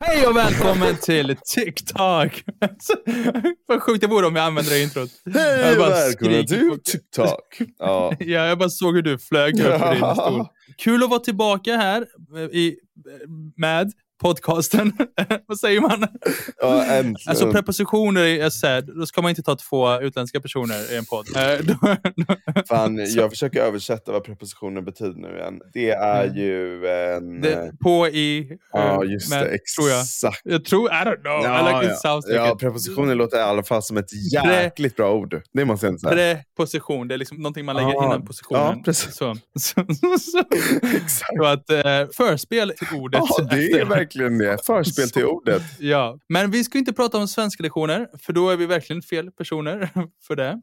Hej och välkommen till TikTok! Vad sjukt det vore om jag använde det introt. Hej och skriker till TikTok. Ja. Ja, jag bara såg hur du flög upp ur din stol. Kul att vara tillbaka här eh, i, med podcasten. Vad säger man? ja, äntligen. Alltså prepositioner, är så här, då ska man inte ta två utländska personer i en podd. Eh, Fan, jag försöker översätta vad prepositionen betyder nu igen. Det är ju en... Mm. det, på, i, eh, ja, just med, det. tror jag. Exakt. Jag tror, I don't know. I like ja. it sounds like ja, it. prepositioner låter i alla fall som ett jäkligt bra ord. Det måste jag inte säga. Preposition, det är liksom någonting man lägger Ja, innan positionen. ja, precis. Så, så, så, Exakt. så att eh, förspel till ordet. Ja, det är efter. Verkligen det. Förspel till ordet. Ja, men vi ska inte prata om svenska lektioner, för då är vi verkligen fel personer för det.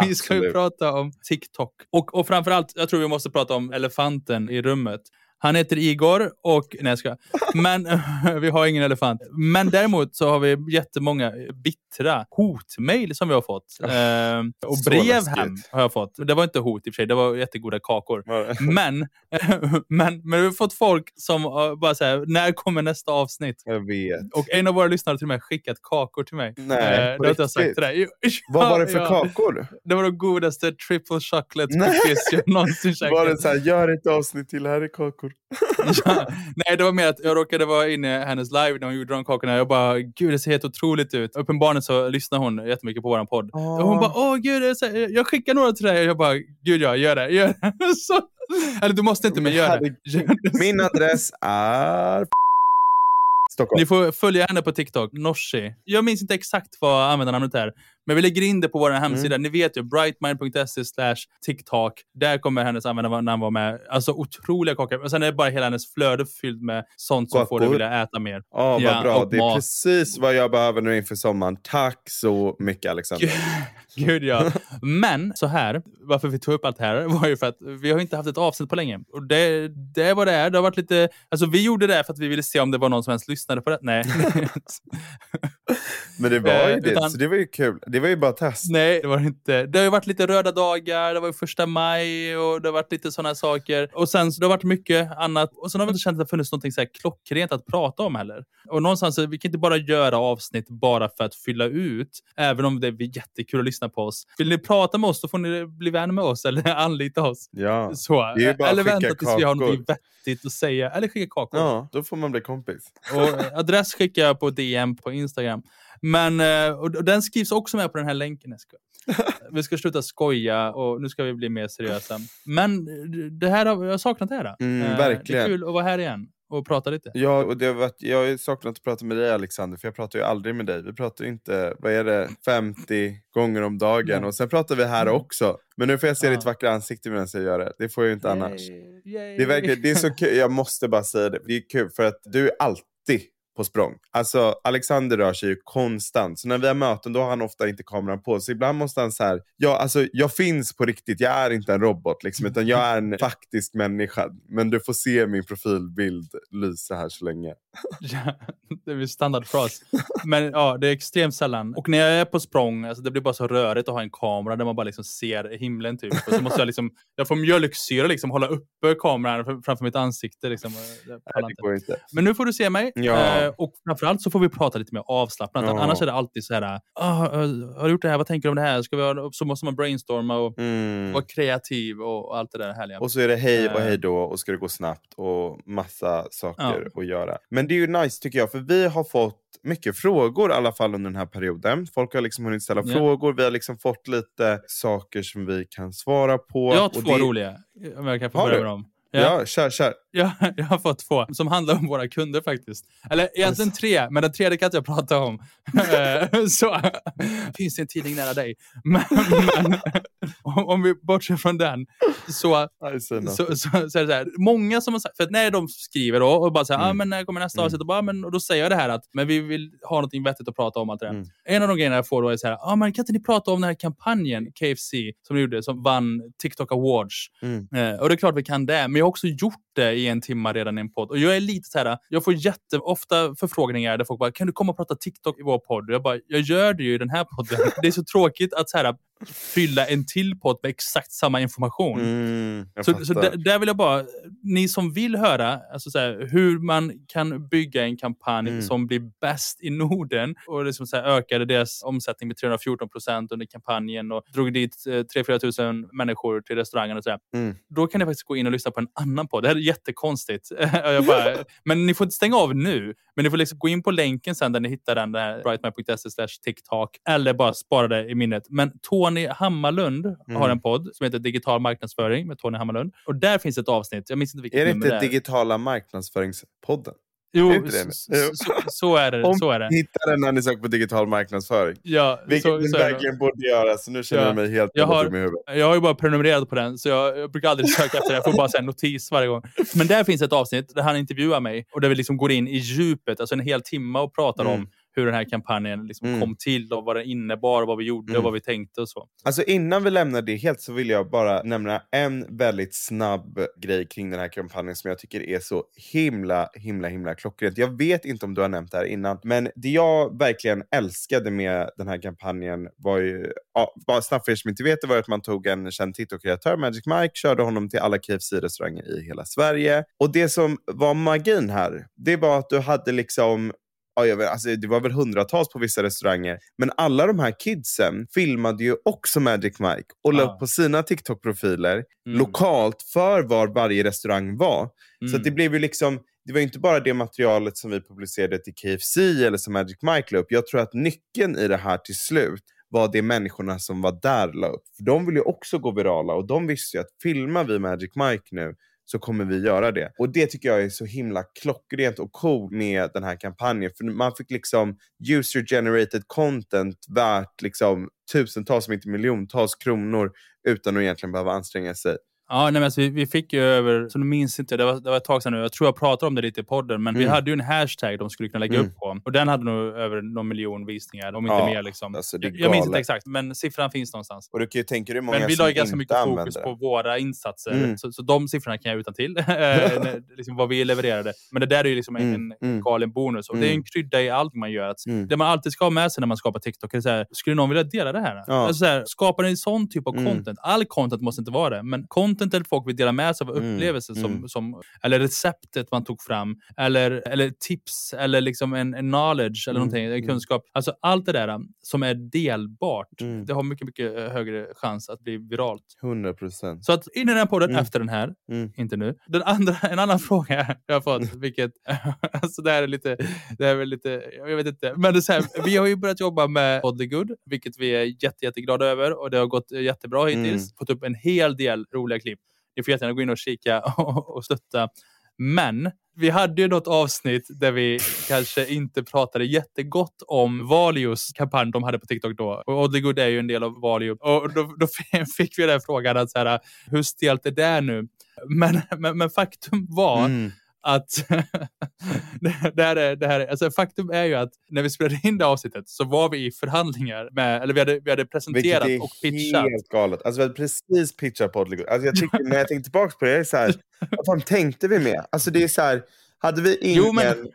Vi ska ju Absolut. prata om TikTok. Och, och framförallt, jag tror vi måste prata om elefanten i rummet. Han heter Igor och... Nej, jag ska. Men vi har ingen elefant. Men däremot så har vi jättemånga bittra hotmail som vi har fått. Eh, och Så brev läskigt. hem har jag fått. Det var inte hot i och för sig, det var jättegoda kakor. Men, men, men vi har fått folk som bara säger när kommer nästa avsnitt? Jag vet. Och en av våra lyssnare har till och med skickat kakor till mig. Nej, Eh, på det har jag sagt riktigt? till dig. Vad var det för kakor? Det var de godaste triple chocolate cookies jag någonsin käkat. Var det så här, gör ett avsnitt till, här är kakor. Ja. Nej, det var mer att jag råkade vara inne i hennes live när hon gjorde de kakorna. Jag bara, gud det ser helt otroligt ut. Uppenbarligen så lyssnar hon jättemycket på våran podd. Och hon bara, åh gud, jag skickar några till dig. Och jag bara, gud ja, gör det. Gör det. Så, eller du måste inte, men gör det. Gör det. Min adress är Stockholm. Ni får följa henne på TikTok, Norsi. Jag minns inte exakt vad användarnamnet är, men vi lägger in det på vår hemsida. Mm. Ni vet ju, brightmind.se slash TikTok. Där kommer hennes användarnamn vara med. Alltså otroliga kakor. Och sen är bara hela hennes flöde fyllt med sånt som får dig Kakor. vilja äta mer. Ja, vad bra. Det är mat. precis vad jag behöver nu inför sommaren. Tack så mycket Alexander. Gud ja. Men så här, varför vi tog upp allt det här var ju för att vi har inte haft ett avsnitt på länge. Och det, det är vad det är. Det har varit lite, alltså vi gjorde det för att vi ville se om det var någon som ens lyssnade på det. Nej. Men det var ju Eh, det, utan- så det var ju kul. Det var ju bara test. Nej, det var det inte. Det har ju varit lite röda dagar, det var ju första maj och det har varit lite sådana saker. Och sen så det har varit mycket annat. Och sen har vi inte känt att det har funnits något så här klockrent att prata om heller. Och någonstans, så vi kan inte bara göra avsnitt bara för att fylla ut. Även om det är jättekul att lyssna på oss. Vill ni prata med oss så får ni bli vän med oss eller anlita oss. Ja. Så. Det är ju bara Eller vänta tills vi har kakor. något vettigt att säga. Eller skicka kakor. ja, då får man bli kompis. Och adress skickar jag på DM på Instagram. Men, eh, och den skrivs också med på den här länken. Vi ska sluta skoja och nu ska vi bli mer seriösa. Men eh, det här har, jag har saknat det här. Mm, Eh, Det verkligen. är kul att vara här igen och prata lite. Ja, och det har varit, jag har saknat att prata med dig Alexander, för jag pratar ju aldrig med dig. Vi pratar ju inte, vad är det, 50 gånger om dagen. Nej. Och sen pratar vi här Mm. också. Men nu får jag se Ja. ditt vackra ansikte medan jag gör det. Det får jag ju inte annars. Yay, yay. Det är, verkligen, det är så kul, jag måste bara säga det. Det är kul för att du är alltid på språng. Alltså Alexander rör sig ju konstant. Så när vi har möten då har han ofta inte kameran på. Så ibland måste han så här, ja alltså jag finns på riktigt, jag är inte en robot liksom, utan jag är en faktisk människa. Men du får se min profilbild lysa här så länge. Ja, det är standardfras. Men ja, det är extremt sällan. Och när jag är på språng, alltså, det blir bara så rörigt att ha en kamera där man bara liksom ser himlen. Typ. Och så måste jag liksom, jag får mjölksyra liksom, hålla uppe kameran fr- framför mitt ansikte. Liksom. Nej, det går inte. Men nu får du se mig. Ja. Eh, och framförallt så får vi prata lite mer avslappnat. Ja. Annars är det alltid så här, ah, har du gjort det här? Vad tänker du om det här? Ska vi ha, så måste man brainstorma och Mm. vara kreativ och, allt det där härliga. Och så är det hej och Eh. hej då och ska det gå snabbt och massa saker Ja. att göra. Men det är ju nice tycker jag för vi har fått mycket frågor i alla fall under den här perioden. Folk har liksom hunnit ställa Ja. frågor, vi har liksom fått lite saker som vi kan svara på. jag har två det... roliga, om jag kan få börja med dem. Ja, kör, kör. Ja, jag har fått två som handlar om våra kunder faktiskt. Eller egentligen tre, men den tredje kan inte jag prata om. Eh, så finns det en tidning nära dig. Men, men om, vi bortser från den så, så, så, så är det så här. Många som har sagt, för att när de skriver då och bara säger, Mm. ah, men när kommer nästa Mm. avsnitt? Och, bara, men, och då säger jag det här att, men vi vill ha något vettigt att prata om. Allt det. Mm. En av de grejerna jag får då är så här, ah, men kan inte ni prata om den här kampanjen KFC som de gjorde, som vann TikTok Awards? Mm. Eh, och det är klart vi kan det, men också gjort det i en timme redan i en podd. Och jag är lite så här, jag får jätteofta förfrågningar där folk bara, kan du komma och prata TikTok i vår podd? Och jag bara, jag gör det ju i den här podden. Det är så tråkigt att så här, fylla en till podd med exakt samma information. Mm, Så, så där, där vill jag bara, ni som vill höra alltså så här, hur man kan bygga en kampanj Mm. som blir bäst i Norden och liksom så här, ökade deras omsättning med 314 procent under kampanjen och drog dit eh, 3-4 tusen människor till restaurangen och så här. Mm. Då kan ni faktiskt gå in och lyssna på en annan podd. Det här är jättekonstigt. Jag bara, men ni får inte stänga av nu. Men ni får liksom gå in på länken sen där ni hittar den, där slash TikTok eller bara spara det i minnet. Men Tony Hammarlund Mm. har en podd som heter Digital marknadsföring med Tony Hammarlund. Och där finns ett avsnitt, jag minns inte vilket Är det inte är. digitala marknadsföringspodden? Jo, är inte det? så, så, är det. Om Så är det. hittar den när ni söker på digital marknadsföring. Ja, Vilket så, ni så det. verkligen borde göra, så nu känner Ja. jag mig helt Jag har- dum i huvudet. Jag har ju bara prenumererat på den, så jag, jag brukar aldrig söka efter den. Jag får bara här notis varje gång. Men där finns ett avsnitt där han intervjuar mig och där vi liksom går in i djupet, alltså en hel timme och pratar Mm. om hur den här kampanjen liksom Mm. kom till och vad den innebar, och vad vi gjorde Mm. och vad vi tänkte och så. Alltså innan vi lämnar det helt så vill jag bara nämna en väldigt snabb grej kring den här kampanjen som jag tycker är så himla, himla, himla klockrent. Jag vet inte om du har nämnt det här innan, men det jag verkligen älskade med den här kampanjen var ju, ja, bara snabbt för er som inte vet det, var att man tog en känd TikTok-kreatör, Magic Mike, körde honom till alla KFC-restauranger i hela Sverige. Och det som var magin här, det var att du hade liksom Ja, jag vet, alltså, det var väl hundratals på vissa restauranger. Men alla de här kidsen filmade ju också Magic Mike och la upp på sina TikTok-profiler Mm. lokalt för var varje restaurang var. Så Mm. att det blev ju liksom, det var inte bara det materialet som vi publicerade till KFC eller som Magic Mike la upp. Jag tror att nyckeln i det här till slut var det människorna som var där la upp. För de vill ju också gå virala och de visste ju att filmar vi Magic Mike nu så kommer vi göra det. Och det tycker jag är så himla klockrent och cool med den här kampanjen. För man fick liksom user generated content värt liksom tusentals, om inte miljontals kronor utan att egentligen behöva anstränga sig. Ja, nej, men alltså, vi, vi fick ju över, så nu minns inte, det var, det var ett tag sedan nu, jag tror jag pratade om det lite i podden, men vi Mm. hade ju en hashtag de skulle kunna lägga Mm. upp på. Och den hade nog över någon miljon visningar, om inte Ja, mer. Liksom. alltså, jag, jag minns inte exakt, men siffran finns någonstans. Och du kan ju tänka dig många Men vi la ganska mycket fokus det. på våra insatser, Mm. så, så de siffrorna kan jag utan till liksom vad vi levererade. Men det där är ju liksom en, Mm, en mm. galen bonus. Och det är Mm. en krydda i allt man gör. Att Mm. Det man alltid ska ha med sig när man skapar TikTok är så här, skulle någon vilja dela det här? Ja. Alltså så här skapar ni en sån typ av Mm. content? All content måste inte vara det, men contentet folk vill dela med sig av Mm, upplevelser, som, mm. som, eller receptet man tog fram, eller, eller tips, eller liksom en, en knowledge, eller Mm, någonting, en mm. kunskap. Alltså allt det där um, som är delbart, det har mycket, mycket eh, högre chans att bli viralt. 100 procent. Så att in i den här podden efter den här, inte nu. Den andra, en annan fråga jag har fått, vilket, alltså det här är lite, det här är lite, jag vet inte. Men det här, vi har ju börjat jobba med Podlygood, vilket vi är jätte, jätteglada över och det har gått jättebra hittills. Fått upp en hel del roliga. Ni får jättegärna gå in och kika och, och stötta. Men vi hade ju något avsnitt där vi kanske inte pratade jättegott om Valios kampanj de hade på TikTok då. Och Oddlygood är ju en del av Valio. Och då, då fick vi den frågan att så här, hur stelt är det nu? Men, men, men faktum var Mm att det, här är, det här är, alltså faktum är ju att när vi spelade in det avsnittet så var vi i förhandlingar med, eller vi hade, vi hade Vilket presenterat är och pitchat. helt galet. Alltså vi hade precis pitchat Podlygood. Alltså jag tycker, när jag tänker tillbaka på det, jag är så här, vad fan tänkte vi med? Alltså det är så här, hade vi ingen... Jo, men-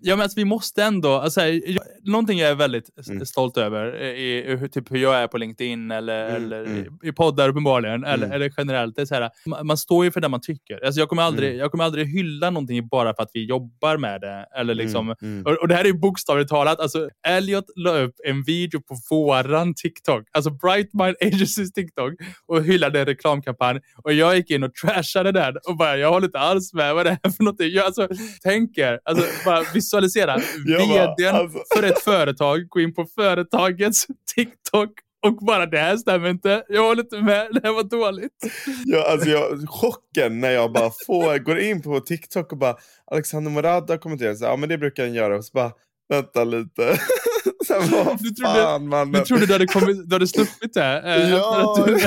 Ja, men alltså, vi måste ändå... Alltså, jag, någonting jag är väldigt Mm. stolt över, i, i typ hur jag är på LinkedIn eller, Mm, eller mm. i, i poddar uppenbarligen, eller, Mm. eller generellt. Det är så här, man, man står ju för det man tycker. Alltså, jag, kommer aldrig, Mm. jag kommer aldrig hylla någonting bara för att vi jobbar med det. Eller liksom, och, och det här är ju bokstavligt talat. Alltså, Elliot la upp en video på våran TikTok, alltså Bright Mind Agencys TikTok, och hyllade en reklamkampanj. Och jag gick in och trashade den och bara, jag håller inte alls med vad det är för någonting. Jag alltså, tänker, alltså, bara visualisera. Bara, VDn alltså. för ett företag gå in på företagets TikTok och bara det här stämmer inte. Jag håller inte med. Det här var dåligt. Ja, alltså jag, chocken när jag bara får, går in på TikTok och bara Alexander Morad har kommenterat så här, ja men det brukar han göra och så bara vänta lite. här, vad Du trodde- fan mannen. Du trodde du hade, kommit, du hade sluppit det? eh, Ja. du-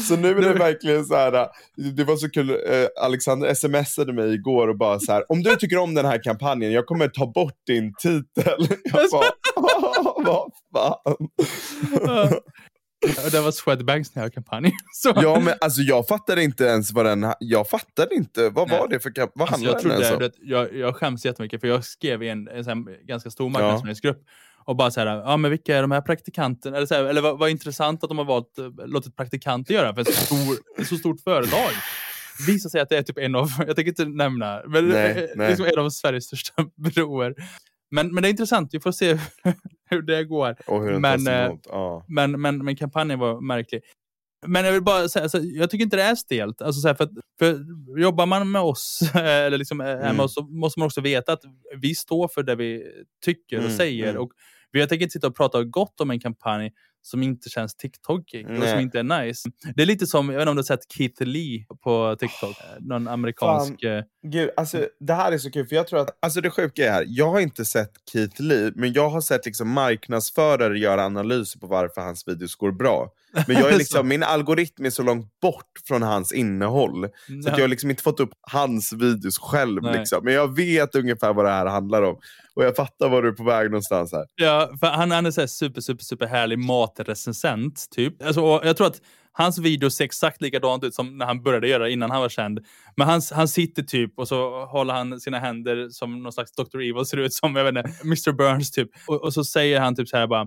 Så nu är det verkligen så här, det var så kul, eh, Alexander smsade mig igår och bara så här, om du tycker om den här kampanjen, jag kommer ta bort din titel. Jag bara, "Ah, vad fan. Ja. Det var Swedbanks nya kampanj. Så. Ja, men alltså jag fattade inte ens vad den... Jag fattade inte. Vad Nej. var det för Vad Alltså, handlade jag, den ens om? det, jag, jag skäms jättemycket för jag skrev i en, en här ganska stor marknadsföringsgrupp och bara såhär, ja men vilka är de här praktikanterna? Eller, så här, eller vad, vad intressant att de har valt, eh, låtit praktikanter göra för ett så, stor, så stort företag. Visar sig att det är typ en av, jag tänker inte nämna, men Nej, eh, nej. liksom en av Sveriges största broar. Men, men det är intressant, vi får se hur det går. Hur men, eh. Ja. Men, men, men kampanjen var märklig. Men jag vill bara säga, alltså, jag tycker inte det är stelt. Alltså, så här, för, för jobbar man med oss, eller liksom är Mm. med oss, så måste man också veta att vi står för det vi tycker och Mm, säger. mm. Och jag tänker inte sitta och prata gott om en kampanj som inte känns TikTokig och som inte är nice. Det är lite som, jag vet inte om du har sett Keith Lee på TikTok? Någon amerikansk... eh, Gud, alltså, det här är så kul, för jag tror att, alltså det sjuka är här, jag har inte sett Keith Lee, men jag har sett liksom marknadsförare göra analyser på varför hans videos går bra. Men jag är Så. liksom, min algoritm är så långt bort från hans innehåll, så att jag har liksom inte fått upp hans videos själv. Nej. Liksom. Men jag vet ungefär vad det här handlar om. Och jag fattar var du är på väg någonstans här. Ja, han, han är så super, super, super härlig matrecensent, typ. Alltså, jag tror att hans videos ser exakt likadant ut som när han började göra innan han var känd. Men han, han sitter typ och så håller han sina händer som någon slags Dr. Evil ser ut som, jag vet inte, Mr. Burns typ. Och, och så säger han typ så här bara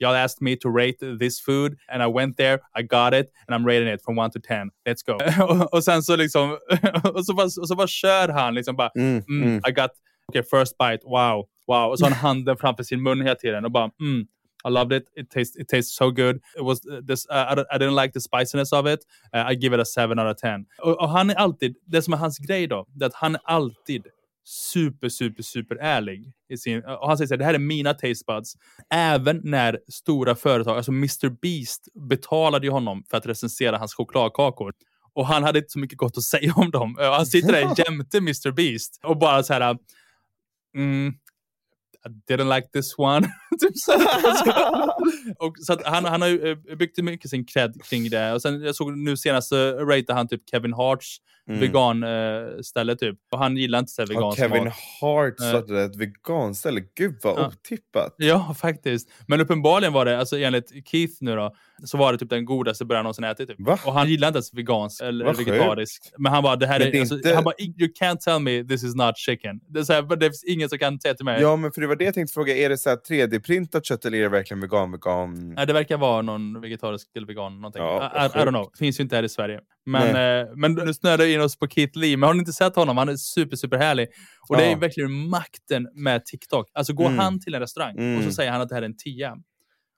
Y'all asked me to rate this food and I went there, I got it and I'm rating it from 1 to 10. Let's go. och, och sen så liksom, och så bara, och så bara kör han liksom bara Mm, mm, mm. I got, okay, first bite, wow, wow. Och så har han handen framför sin mun hela tiden och bara, mm, I loved it. It tastes, it tastes so good. It was uh, this, uh, I, I didn't like the spiciness of it. Uh, I give it a 7 out of 10. Och, och han är alltid, det som är hans grej då, det är att han är alltid super, super, super ärlig. I sin, och han säger så här, det här är mina taste buds. Även när stora företag, alltså Mr. Beast betalade ju honom för att recensera hans chokladkakor. Och han hade inte så mycket gott att säga om dem. Och Han sitter där jämte Mr. Beast och bara så här... Mm, I didn't like this one. typ så. och så att han, han har ju eh, byggt mycket sin cred kring det. Och sen jag såg nu senast så ratade han typ Kevin Harts Mm. vegan eh, ställe typ. Och han gillar inte så vegansk Kevin mat. Hart Nej. startade ett veganställe. Gud vad Ja. otippat. Ja, faktiskt. Men uppenbarligen var det, alltså enligt Keith nu då, så var det typ den godaste burgaren någonsin ätit. Typ. Va? Och han gillar inte ens vegansk eller sjukt. vegetarisk. Men han bara, det här är, det är alltså, inte- han bara, you can't tell me this is not chicken. Det, är så här, det finns ingen som kan säga till mig. Ja, men för det var det jag tänkte fråga. Är det så här 3D-printat kött eller är det verkligen vegan, vegan? Nej, det verkar vara någon vegetarisk eller vegan. Någonting. Ja, I, I, don't know. Finns ju inte här i Sverige. Men, eh, men nu snöade vi in oss på Keith Lee. Men har ni inte sett honom? Han är super, super härlig. Och det är Ja. verkligen makten med TikTok. Alltså går Mm. han till en restaurang och så Mm. säger han att det här är en tia. Och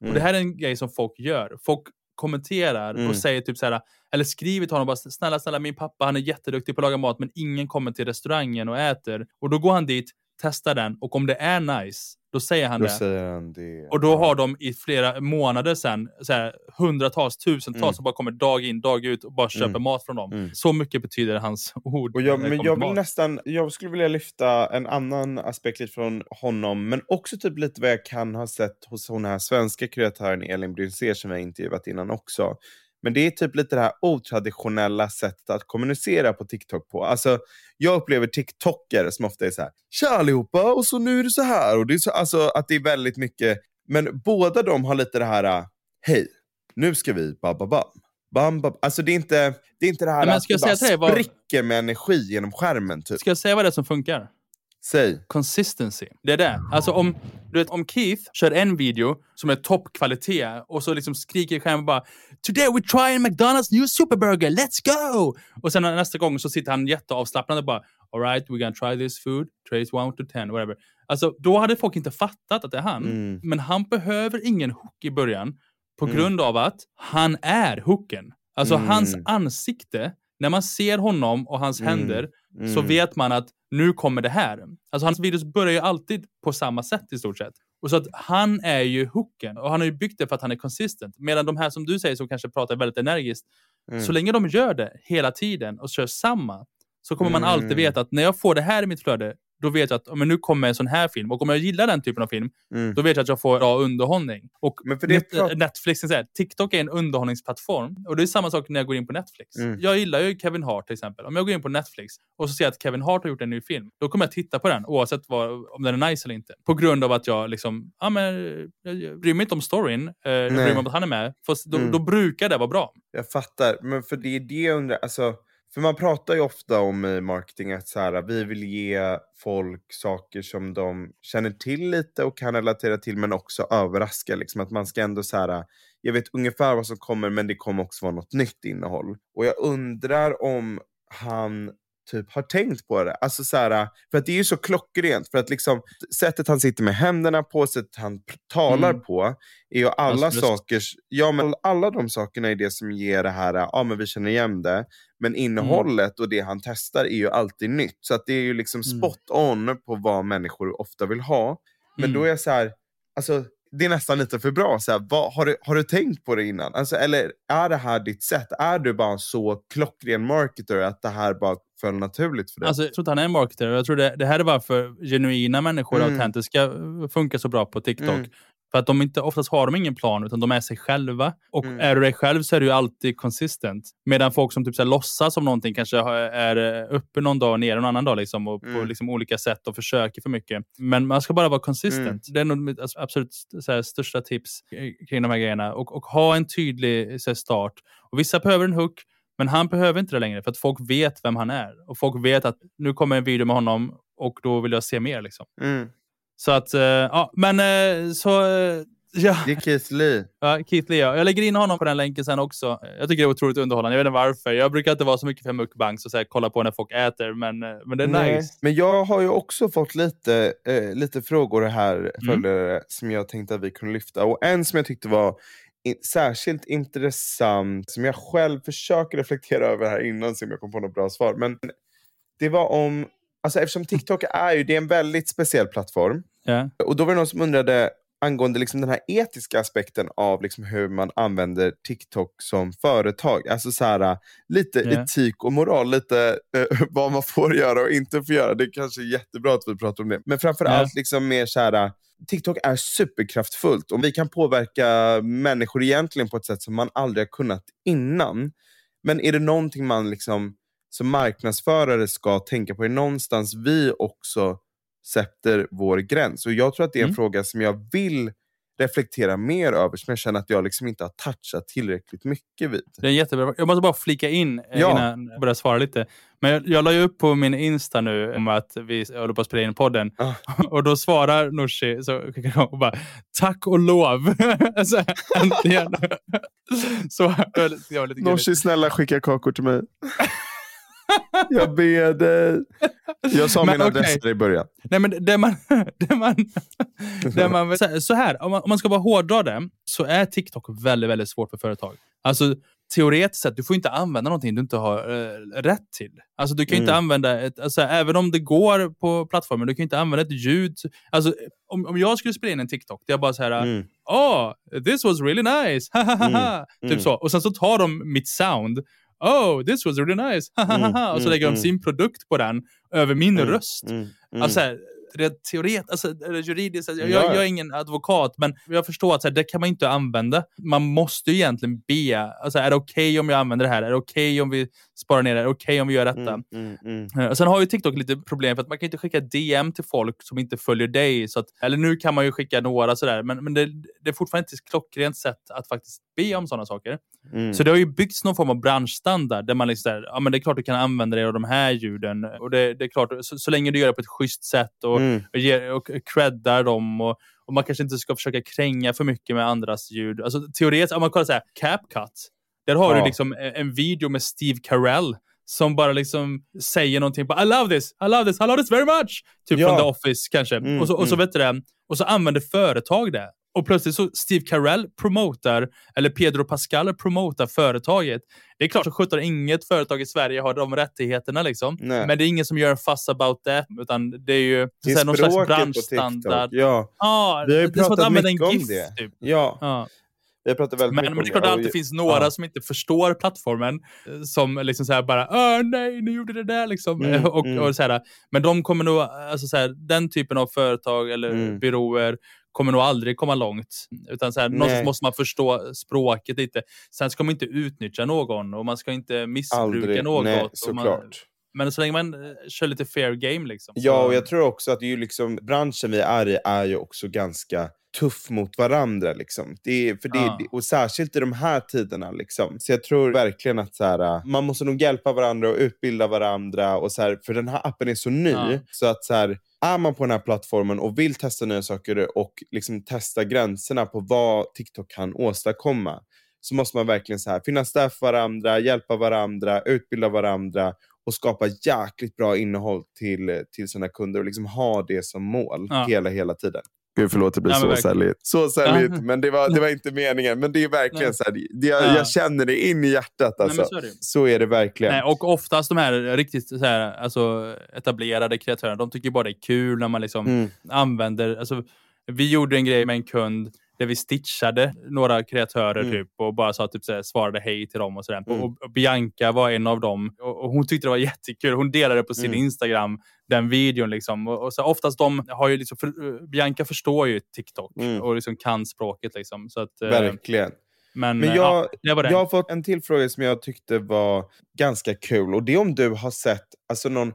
Mm. det här är en grej som folk gör. Folk kommenterar Mm. och säger typ så här, eller skriver till honom bara snälla, snälla min pappa han är jätteduktig på att laga mat men ingen kommer till restaurangen och äter. Och då går han dit, testar den och om det är nice, då säger han Då det. säger han det. Och då har de i flera månader sen så här, hundratals, tusentals Mm. som bara kommer dag in, dag ut och bara köper Mm. mat från dem. Mm. Så mycket betyder hans ord. Och jag, det men jag vill mat. nästan, jag skulle vilja lyfta en annan aspekt lite från honom, men också typ lite vad jag kan ha sett hos hon här svenska kreatören Elin Brynzer som jag intervjuat innan också. Men det är typ lite det här otraditionella sättet att kommunicera på TikTok på. Alltså, jag upplever TikTokare som ofta är så här, tja allihopa, och så nu är det så här. Och det är så, alltså att det är väldigt mycket, men båda de har lite det här, äh, hej, nu ska vi ba, ba, bam. Bam. Alltså det är inte det, är inte det här men att det bara spricker med energi genom skärmen. Typ. Ska jag säga vad det är som funkar? Säg. Consistency. Det är det. Alltså om, du vet, om Keith kör en video som är toppkvalitet och så liksom skriker i skärmen bara “Today we're trying McDonald's new superburger, let's go!” Och sen nästa gång så sitter han jätteavslappnad och bara “Alright, we're gonna try this food, trace 1 to 10, whatever”. Alltså då hade folk inte fattat att det är han. Mm. Men han behöver ingen hook i början på Mm. grund av att han är hooken. Alltså Mm. hans ansikte, när man ser honom och hans Mm. händer Mm. så vet man att nu kommer det här. Alltså hans videos börjar ju alltid på samma sätt i stort sett. Och så att han är ju hooken och han har ju byggt det för att han är consistent. Medan de här som du säger som kanske pratar väldigt energiskt, Mm. så länge de gör det hela tiden och kör samma så kommer man Mm. alltid veta att när jag får det här i mitt flöde, då vet jag att men nu kommer en sån här film. Och om jag gillar den typen av film, Mm. då vet jag att jag får bra underhållning. Och Men för det Net- Netflix, så här, TikTok är en underhållningsplattform. Och det är samma sak när jag går in på Netflix. Mm. Jag gillar ju Kevin Hart till exempel. Om jag går in på Netflix och så ser jag att Kevin Hart har gjort en ny film, då kommer jag titta på den oavsett vad, om den är nice eller inte. På grund av att jag liksom, ja men, jag, bryr mig inte om storyn, eh, jag bryr mig om att han är med. Fast då, Mm. då brukar det vara bra. Jag fattar, men för det är det jag undrar. Alltså, för man pratar ju ofta om i marketing att så här, vi vill ge folk saker som de känner till lite och kan relatera till men också överraska. Liksom, att man ska ändå så här, jag vet ungefär vad som kommer men det kommer också vara något nytt innehåll. Och jag undrar om han typ har tänkt på det. Alltså så här, för att det är ju så klockrent. För att liksom, sättet han sitter med händerna på, sättet han talar Mm. på, är ju alla röst. saker, ja men alla de sakerna är det som ger det här, ja men vi känner igen det. Men innehållet och det han testar är ju alltid nytt. Så att det är ju liksom Mm. spot on på vad människor ofta vill ha. Men Mm. då är jag så här, alltså det är nästan lite för bra. Så här, vad, har, du, har du tänkt på det innan? Alltså, eller är det här ditt sätt? Är du bara en så klockren marketer att det här bara föll naturligt för dig? Alltså, jag tror inte han är en marketer. Jag tror det, det här är varför genuina människor, Mm. autentiska, eh, funkar så bra på TikTok. Mm. För att de inte, oftast har de ingen plan, utan de är sig själva. Och Mm. är du dig själv så är du alltid consistent. Medan folk som typ så här, låtsas som någonting kanske är eh, uppe någon dag och nere en annan dag. Liksom, och på Mm. liksom, olika sätt och försöker för mycket. Men man ska bara vara consistent. Mm. Det är nog mitt absolut här, största tips eh, kring de här grejerna. Och, och ha en tydlig så här, start. Och vissa behöver en hook. Men han behöver inte det längre för att folk vet vem han är. Och folk vet att nu kommer en video med honom och då vill jag se mer. Liksom. Mm. Så att, eh, ja, men eh, så... eh, ja. Det är Keith Lee. Ja, Keith Lee, ja. Jag lägger in honom på den länken sen också. Jag tycker det är otroligt underhållande. Jag vet inte varför. Jag brukar inte vara så mycket för mukbangs och så här, kolla på när folk äter, men, men det är Nej. nice. Men jag har ju också fått lite, eh, lite frågor här, Mm. följare, som jag tänkte att vi kunde lyfta. Och en som jag tyckte var i, särskilt intressant, som jag själv försöker reflektera över här innan, så om jag kom på något bra svar. Men det var om, alltså eftersom TikTok är ju, det är en väldigt speciell plattform. Ja. Och då var det någon som undrade angående liksom den här etiska aspekten av liksom hur man använder TikTok som företag. Alltså så här, lite Ja. etik och moral, lite eh, vad man får göra och inte får göra. Det är kanske är jättebra att vi pratar om det. Men framförallt liksom mer så här, TikTok är superkraftfullt och vi kan påverka människor egentligen på ett sätt som man aldrig har kunnat innan. Men är det någonting man liksom som marknadsförare ska tänka på, är någonstans vi också sätter vår gräns. Och Jag tror att det är en Mm. fråga som jag vill reflektera mer över, som jag känner att jag liksom inte har touchat tillräckligt mycket vid. Det är jättebra. Jag måste bara flika in eh, Ja. innan jag börjar svara lite. Men jag, jag la ju upp på min Insta nu om att vi håller på att spela in podden. Ah. Och då svarar Nooshi så hon bara tack och lov. alltså, äntligen. så jag lite-. Nooshi, snälla skicka kakor till mig. jag ber dig. Jag sa Men min okej. adress i början. Nej, men det man, det man, det man, så här- om man, om man ska bara hårdra det, så är TikTok väldigt, väldigt svårt för företag. Alltså, teoretiskt sett, du får inte använda någonting du inte har eh, rätt till. Alltså, du kan ju inte Mm. använda, ett, alltså, även om det går på plattformen, du kan inte använda ett ljud. Alltså, om, om jag skulle spela in en TikTok, det är bara så här, Mm. oh, this was really nice, Mm, typ mm. så. Och sen så tar de mitt sound, oh, this was really nice, Mm, och så mm, lägger de mm. sin produkt på den över min Mm, röst. Alltså, så här, rent teoret, alltså, juridiskt, alltså, jag, Ja. jag är ingen advokat, men jag förstår att så här, det kan man inte använda. Man måste ju egentligen be, alltså, är det okej om jag använder det här? Är det okej om vi sparar ner det? Är det okej om vi gör detta? Mm, mm, mm. Eh, Sen har ju TikTok lite problem för att man kan inte skicka DM till folk som inte följer dig. Så att, eller nu kan man ju skicka några sådär, men, men det, det är fortfarande inte ett klockrent sätt att faktiskt be om sådana saker. Mm. Så det har ju byggts någon form av branschstandard där man liksom såhär, ja men det är klart du kan använda dig av de här ljuden. Och det, det är klart, så, så länge du gör det på ett schysst sätt och, Mm. och, ger, och creddar dem och, och man kanske inte ska försöka kränga för mycket med andras ljud. Alltså teoretiskt, om man kollar såhär, CapCut. Där har Ja. du liksom en, en video med Steve Carell som bara liksom säger någonting på I love this, I love this, I love this very much. Typ Ja. från The Office kanske. Mm, och, så, och, så mm. vet du det, och så använder företag det. Och plötsligt så Steve Carell promotar, eller Pedro Pascal promotar företaget. Det är klart så sjutton inget företag i Sverige har de rättigheterna liksom. Nej. Men det är ingen som gör en fuss about that. Utan det är ju Det är så någon slags branschstandard. Ja. Ja, Vi har ju pratat mycket om GIF. det. Typ. Ja. Ja. Vi har pratat väldigt Men, mycket men det är klart att det alltid finns några ja. som inte förstår plattformen. eh, Som liksom så bara Åh, nej, ni gjorde det där liksom. Mm, och, mm. och så här, men de kommer nog, alltså så här, den typen av företag eller Mm. byråer kommer nog aldrig komma långt. Utan så här, någonstans måste man förstå språket lite. Sen ska man inte utnyttja någon och man ska inte missbruka Aldrig. något. Nej, såklart. men så länge man eh, kör lite fair game liksom. Ja, och jag tror också att det är ju liksom, branschen vi är i är ju också ganska tuff mot varandra. Liksom. Det är, för det, det- och särskilt i de här tiderna. Liksom. Så jag tror verkligen att så här, äh, man måste nog hjälpa varandra och utbilda varandra. Och så här, för den här appen är så ny. Ja. Så att så här, är man på den här plattformen och vill testa nya saker och liksom testa gränserna på vad TikTok kan åstadkomma så måste man verkligen så här, finnas där för varandra, hjälpa varandra, utbilda varandra och skapa jäkligt bra innehåll till, till sina kunder och liksom ha det som mål Ja. hela, hela tiden. Gud, förlåt, det blir Ja, så säljigt. Så säljigt, Ja. men det var, det var inte meningen. Men det är verkligen Nej. så här, det, jag, Ja. jag känner det in i hjärtat. Nej, Alltså. men så är så är det verkligen. Nej, och oftast de här riktigt så här, alltså, etablerade kreatörerna, de tycker bara det är kul när man liksom Mm. använder... Alltså, vi gjorde en grej med en kund där vi stitchade några kreatörer Mm. typ, och bara sa, typ, så här, svarade hej till dem. och, så där. Mm. och, och Bianca var en av dem. Och, och Hon tyckte det var jättekul. Hon delade på sin Mm. Instagram den videon. Liksom. Och, och så oftast de har ju liksom, för, Bianca förstår ju TikTok Mm. och liksom kan språket. Liksom. Så att, eh, Verkligen. men Men eh, jag, ja, jag har fått en till fråga som jag tyckte var ganska kul. Och det är om du har sett alltså någon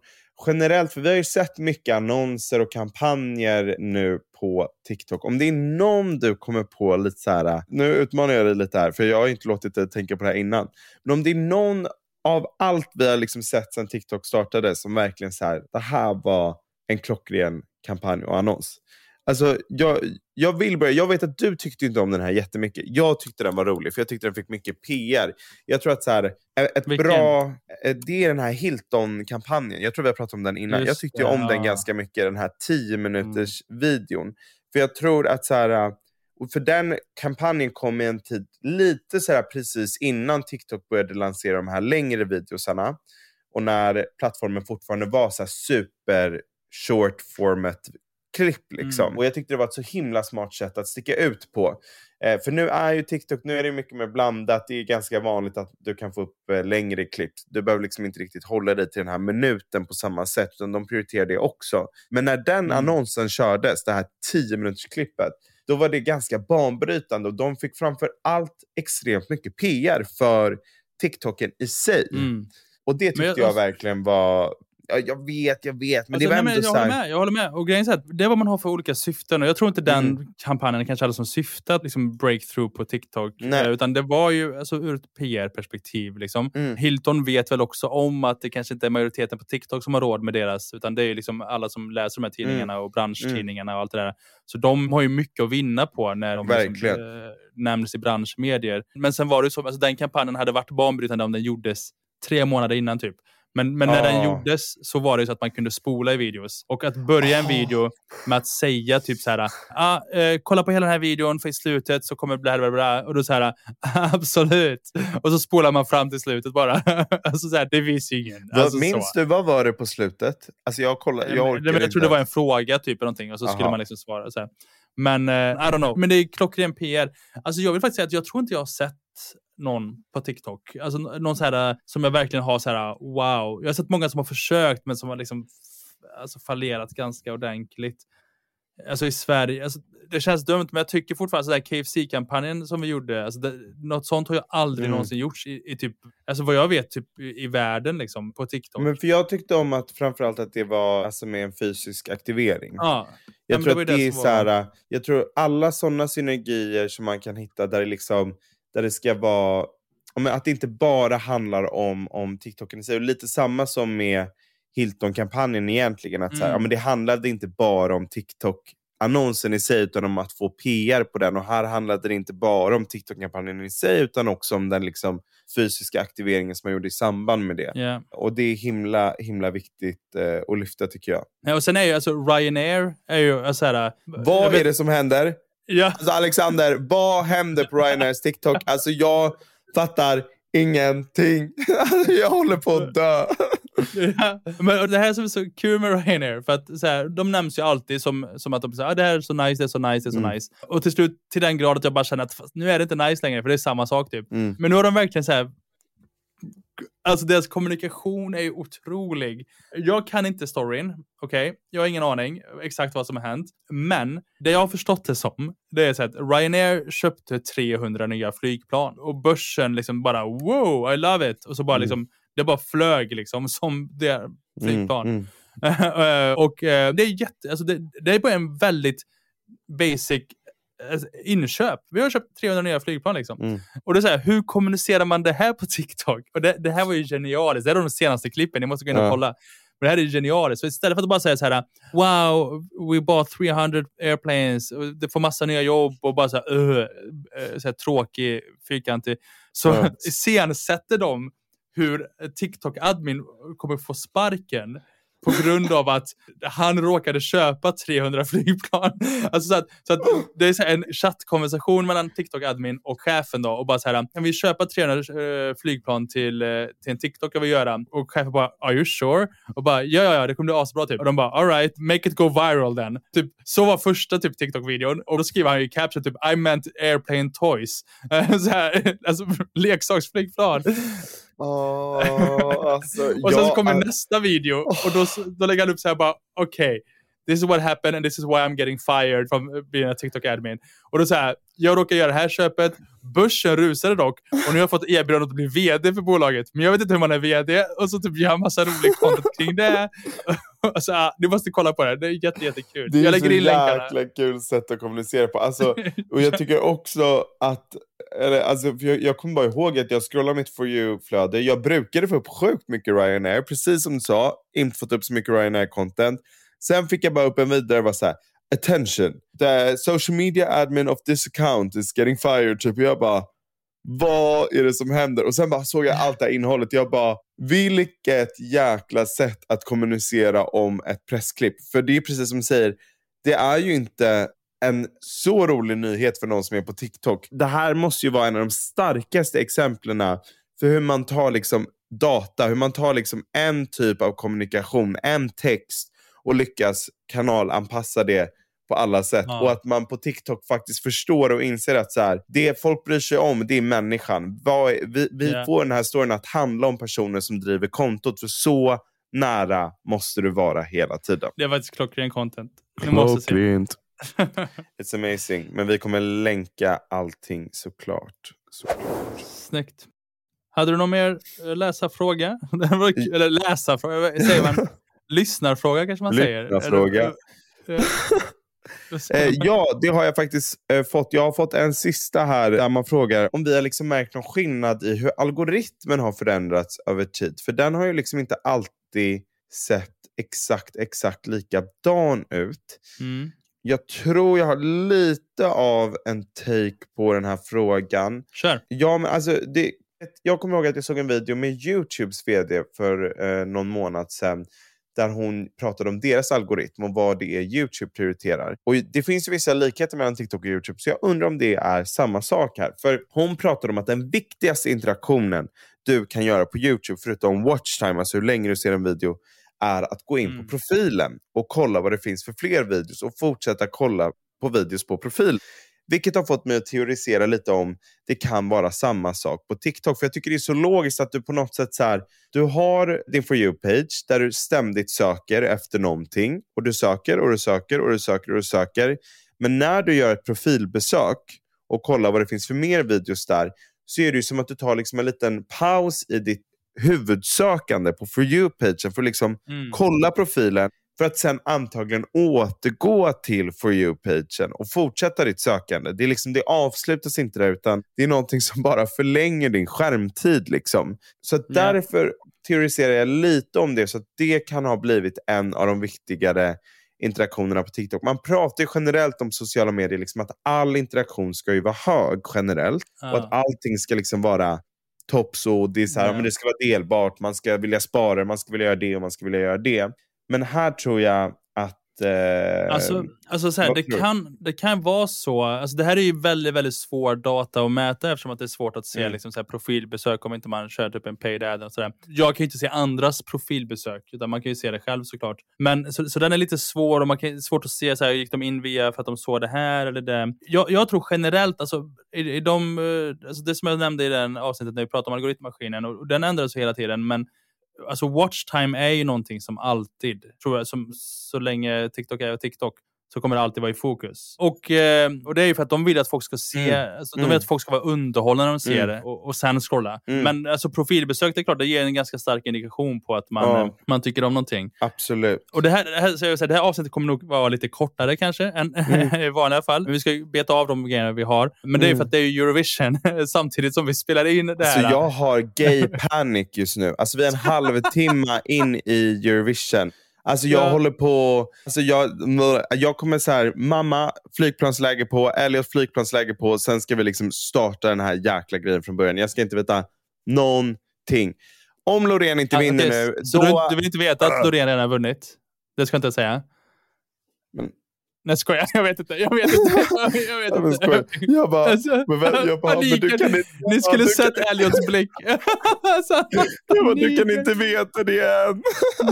generellt, för vi har ju sett mycket annonser och kampanjer nu på TikTok. Om det är någon du kommer på lite så här, nu utmanar jag dig lite här, för jag har inte låtit dig tänka på det här innan. Men om det är någon av allt vi har liksom sett sedan TikTok startade som verkligen så här, det här var en klockren kampanj och annons. Alltså, jag, jag vill börja. Jag vet att du tyckte inte om den här jättemycket. Jag tyckte den var rolig, för jag tyckte den fick mycket PR. Jag tror att så här, ett Vilken? bra... eh, Det är den här Hilton-kampanjen. Jag tror vi har pratat om den innan. Just jag tyckte det, om den ganska mycket, den här 10 minuters videon. För jag tror att så här... För den kampanjen kom i en tid lite så här precis innan TikTok började lansera de här längre videosarna. Och när plattformen fortfarande var så super short format klipp. Liksom. Mm. Och jag tyckte det var ett så himla smart sätt att sticka ut på. Eh, för nu är ju TikTok nu är det mycket mer blandat. Det är ganska vanligt att du kan få upp eh, längre klipp. Du behöver liksom inte riktigt hålla dig till den här minuten på samma sätt. Utan de prioriterar det också. Men när den Mm. annonsen kördes, det här 10 minuters klippet då var det ganska banbrytande och de fick framför allt extremt mycket PR för TikToken i sig. Mm. Och det tyckte jag, jag- verkligen var... Ja, jag vet, jag vet, men Alltså, det var nej, ändå jag, så håller här... med, jag håller med. Och grejen är här, det är vad man har för olika syften. Och jag tror inte den Mm. kampanjen kanske hade som syfte att liksom breakthrough på TikTok. Nej. Eh, Utan det var ju alltså, ur ett PR-perspektiv. Liksom. Mm. Hilton vet väl också om att det kanske inte är majoriteten på TikTok som har råd med deras. Utan det är liksom alla som läser de här tidningarna Mm. och branschtidningarna och allt det där. Så de har ju mycket att vinna på när de liksom, eh, nämns i branschmedier. Men sen var det ju så, alltså, den kampanjen hade varit banbrytande om den gjordes tre månader innan typ. Men, men när den Ah. gjordes så var det så att man kunde spola i videos. Och att börja en Ah. video med att säga typ så här, ah, eh, kolla på hela den här videon för i slutet så kommer bla bla bla. Och då så här, absolut. Och så spolar man fram till slutet bara. alltså så här, det finns ju ingen. Vad, Alltså, minns så. du, vad var det på slutet? Alltså jag kollade, jag men jag inte. tror det var en fråga typ eller någonting och så skulle Aha. man liksom svara. Så här. Men eh, I don't know. Men det är klockren PR. Alltså jag vill faktiskt säga att jag tror inte jag har sett någon på TikTok. Alltså någon så här, eh, som jag verkligen har så här wow. Jag har sett många som har försökt men som har liksom alltså, fallerat ganska ordentligt. Alltså i Sverige, alltså, det känns dumt men jag tycker fortfarande sådär KFC-kampanjen som vi gjorde, alltså det, något sånt har ju aldrig Mm. någonsin gjorts i, i typ, alltså vad jag vet, typ i, i världen liksom på TikTok. Men för jag tyckte om att framförallt att det var alltså, med en fysisk aktivering. ja. Jag men tror det var att det det är som så var- här, jag tror alla sådana synergier som man kan hitta där det liksom, där det ska vara, att det inte bara handlar om, om TikToken i sig. Och lite samma som med Hilton-kampanjen egentligen, att så här, Mm. ja, men det handlade inte bara om TikTok annonsen i sig utan om att få PR på den och här handlade det inte bara om TikTok-kampanjen i sig utan också om den liksom fysiska aktiveringen som man gjorde i samband med det. Ja. Och det är himla, himla viktigt eh, att lyfta tycker jag. Ja, och sen är ju alltså Ryanair är ju så här. Vad är det som händer? Ja, Alltså Alexander, vad händer på Ryanairs TikTok? Alltså jag fattar ingenting. Alltså, jag håller på att dö. ja, men det här som är så kul med Ryanair, för att så här, de nämns ju alltid som, som att de säger ah, det här är så nice, det är så nice, det är så Mm. nice. Och till slut till den grad att jag bara känner att nu är det inte nice längre, för det är samma sak typ. Mm. Men nu har de verkligen så här. Alltså deras kommunikation är ju otrolig. Jag kan inte storyn, okej? Jag har ingen aning exakt vad som har hänt. Men det jag har förstått det som, det är så att Ryanair köpte 300 nya flygplan och börsen liksom bara wow, I love it. Och så bara Mm. liksom, det bara flög liksom som det flygplan. Mm. Eh, och eh, det är jätte, alltså det, det är bara en väldigt basic inköp. Vi har köpt 300 nya flygplan liksom. Mm. Och det är så här, hur kommunicerar man det här på TikTok? Och det, det här var ju genialiskt. Det är de senaste klippen, ni måste gå in och Ja. kolla. Men det här är genialiskt. Så istället för att bara säga så här, wow, we bought 300 airplanes, det får massa nya jobb och bara så här, uh, uh, så här tråkig, fyrkantig. Så Ja. iscensätter de hur TikTok-admin kommer få sparken på grund av att han råkade köpa 300 flygplan. Alltså så att, så att det är så en chattkonversation mellan TikTok-admin och chefen då och bara så här, kan vi köpa 300 eh, flygplan till, eh, till en TikTok jag vill göra? Och chefen bara, are you sure? Och bara, ja, ja, ja, det kommer bli asbra typ. Och de bara, alright, make it go viral then. Typ, så var första typ TikTok-videon och då skriver han i caption typ, I meant airplane toys. Så här, alltså leksaksflygplan. Åh, alltså, Och sen så kommer är- nästa video och då, då lägger han upp så här bara, okej, this is what happened and this is why I'm getting fired from being a TikTok admin. Och då så här, jag råkar göra det här köpet, börsen rusade dock och nu har jag fått erbjudandet att bli VD för bolaget. Men jag vet inte hur man är VD och så typ gör jag massa rolig content kring det. Så, ah, ni måste kolla på det, det är jätte, jättekul. Det är jag så lägger in länkarna. jäkla kul sätt att kommunicera på. Alltså, och jag tycker också att, eller, alltså, jag, jag kommer bara ihåg att jag scrollade mitt For You-flöde. Jag brukade få upp sjukt mycket Ryanair, precis som du sa. Inte fått upp så mycket Ryanair-content. Sen fick jag bara upp en vidare och var så här, attention, the social media admin of this account is getting fired. Typ. Jag bara, vad är det som händer? Och sen bara såg jag allt det här innehållet. Jag bara, vilket jäkla sätt att kommunicera om ett pressklipp. För det är precis som du säger, det är ju inte en så rolig nyhet för någon som är på TikTok. Det här måste ju vara en av de starkaste exemplen för hur man tar liksom data, hur man tar liksom en typ av kommunikation, en text och lyckas kanalanpassa det på alla sätt. Ja. Och att man på TikTok faktiskt förstår och inser att så här, det folk bryr sig om, det är människan. Vad är, vi vi Ja. får den här storyn att handla om personer som driver kontot, för så nära måste du vara hela tiden. Det var faktiskt klockren content. Ni måste se. Klockrent. It's amazing. Men vi kommer länka allting såklart. såklart. Snyggt. Hade du någon mer eh, läsarfråga? Eller läsarfråga, säger man? Lyssnarfråga kanske man säger? Lyssnarfråga. Eh, ja, det har jag faktiskt eh, fått. Jag har fått en sista här där man frågar om vi har liksom märkt någon skillnad i hur algoritmen har förändrats över tid. För den har ju liksom inte alltid sett exakt, exakt likadan ut. Mm. Jag tror jag har lite av en take på den här frågan. Kör. Ja, men alltså, det, jag kommer ihåg att jag såg en video med Youtubes vd för eh, någon månad sedan där hon pratade om deras algoritm och vad det är Youtube prioriterar. Och det finns ju vissa likheter mellan TikTok och Youtube, så jag undrar om det är samma sak här. För hon pratade om att den viktigaste interaktionen du kan göra på Youtube, förutom watch time, alltså hur länge du ser en video, är att gå in Mm. på profilen och kolla vad det finns för fler videos och fortsätta kolla på videos på profil. Vilket har fått mig att teorisera lite om det kan vara samma sak på TikTok. För jag tycker det är så logiskt att du på något sätt så här, du har din For You-page där du ständigt söker efter någonting. Och du söker och du söker och du söker och du söker. Men när du gör ett profilbesök och kollar vad det finns för mer videos där så är det som att du tar liksom en liten paus i ditt huvudsökande på For You-pagen för att liksom Mm. kolla profilen för att sen antagligen återgå till For You-pagen och fortsätta ditt sökande. Det, är liksom, det avslutas inte där utan det är någonting som bara förlänger din skärmtid. Liksom. Så Ja. därför teoriserar jag lite om det så att det kan ha blivit en av de viktigare interaktionerna på TikTok. Man pratar generellt om sociala medier, liksom att all interaktion ska ju vara hög generellt och Ja. att allting ska liksom vara tops och det, är så här, Ja. men det ska vara delbart, man ska vilja spara, man ska vilja göra det och man ska vilja göra det. Men här tror jag Eh, Alltså, alltså så här, det, kan, det kan vara så. Alltså, det här är ju väldigt, väldigt svår data att mäta eftersom att det är svårt att se Mm. liksom, så här, profilbesök om inte man kör typ en paid ad. Och så där. Jag kan ju inte se andras profilbesök, utan man kan ju se det själv såklart. Men, så, så den är lite svår och man kan, svårt att se, så här, gick de in via för att de såg det här eller det. Jag, jag tror generellt, alltså, i, i de, eh, alltså, det som jag nämnde i den avsnittet när vi pratade om algoritmmaskinen, och, och den ändras hela tiden, men alltså watchtime är ju någonting som alltid, tror jag, som, så länge TikTok är TikTok, så kommer det alltid vara i fokus. Och, eh, och det är ju för att de vill att folk ska se, Mm. alltså, de Mm. vill att folk ska vara underhållna när de ser Mm. det och, och sen scrolla. Mm. Men alltså, profilbesök, det är klart, det ger en ganska stark indikation på att man, Ja. eh, man tycker om någonting. Absolut. Och det här, det, här, så jag vill säga, det här avsnittet kommer nog vara lite kortare kanske än Mm. i vanliga fall. Men vi ska beta av de grejerna vi har. Men det är ju Mm. för att det är Eurovision samtidigt som vi spelar in det här. Alltså jag har gay panic just nu. Alltså vi är en halvtimme in i Eurovision. Alltså jag Ja. håller på, alltså jag, jag kommer så här, mamma flygplansläge på, Elliot flygplansläge på, sen ska vi liksom starta den här jäkla grejen från början. Jag ska inte veta någonting. Om Loreen inte Ja, vinner nu, Så då... du, du vill inte veta att Loreen redan har vunnit? Det ska jag inte säga. Men- Nej, skojar. Jag vet inte. Jag vet inte. Jag vet inte. Jag bara, Alltså, men jag bara, men du kan inte... Ni skulle sett Elliots blick. alltså, jag bara, du kan inte veta det än.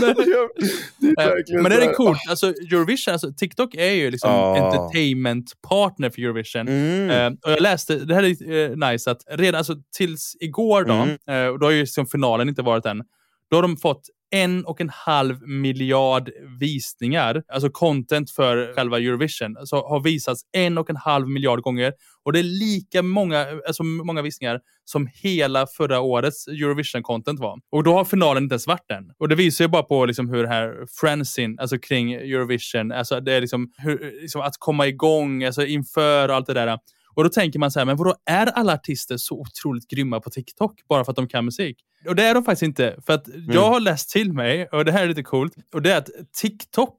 Det är Men det är här, coolt. Alltså, Eurovision, alltså, TikTok är ju liksom Ja. entertainment partner för Eurovision. Mm. Eh, och jag läste, det här är eh, nice, att redan alltså, tills igår då, Mm. och då har ju liksom finalen inte varit än, då har de fått en och en halv miljard visningar, alltså content för själva Eurovision, alltså har visats en och en halv miljard gånger. Och det är lika många, alltså många visningar som hela förra årets Eurovision-content var. Och då har finalen inte ens varit än. Och det visar ju bara på liksom hur det här frensin, alltså kring Eurovision, alltså det är liksom, hur, liksom att komma igång, alltså inför allt det där. Och då tänker man så här, men vadå, är alla artister så otroligt grymma på TikTok bara för att de kan musik? Och det är de faktiskt inte. För att jag har läst till mig, och det här är lite coolt, och det är att TikTok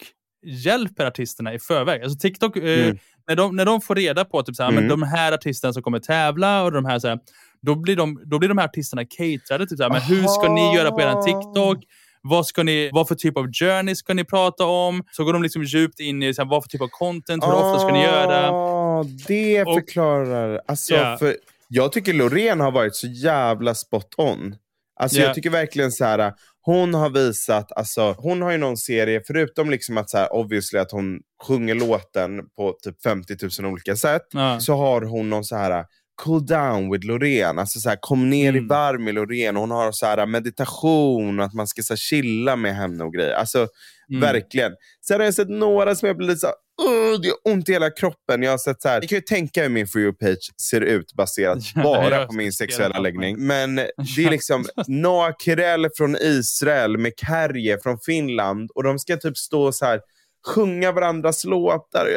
hjälper artisterna i förväg. Alltså TikTok, eh, Mm. när, de, när de får reda på typ så här, Mm. men de här artisterna som kommer tävla och de här, så här då, blir de, då blir de här artisterna caterade. Typ så här, men hur ska ni göra på er TikTok? Vad, ska ni, vad för typ av journey ska ni prata om? Så går de liksom djupt in i så här, vad för typ av content, hur ofta ska ni göra? Ah, Det Och- förklarar. Alltså, Ja. för jag tycker Loreen har varit så jävla spot on. Alltså, Ja. Jag tycker verkligen så här. Hon har visat, alltså, hon har ju någon serie, förutom liksom att så här, obviously att hon sjunger låten på typ 50 000 olika sätt, Ja. så har hon någon så här cool down with Loreen. Alltså så här, kom ner i Mm. varv med Loreen. Hon har så här meditation, att man ska så här, chilla med henne och grejer. Alltså Mm. verkligen. Sen har jag sett några som jag blir lite så "Ugh, det gör ont i hela kroppen. Jag har sett så här, ni kan ju tänka hur min For You-page ser ut baserat bara på min sexuella läggning. Men det är liksom Noah Kirel från Israel med Kärje från Finland och de ska typ stå så här sjunga varandras låtar.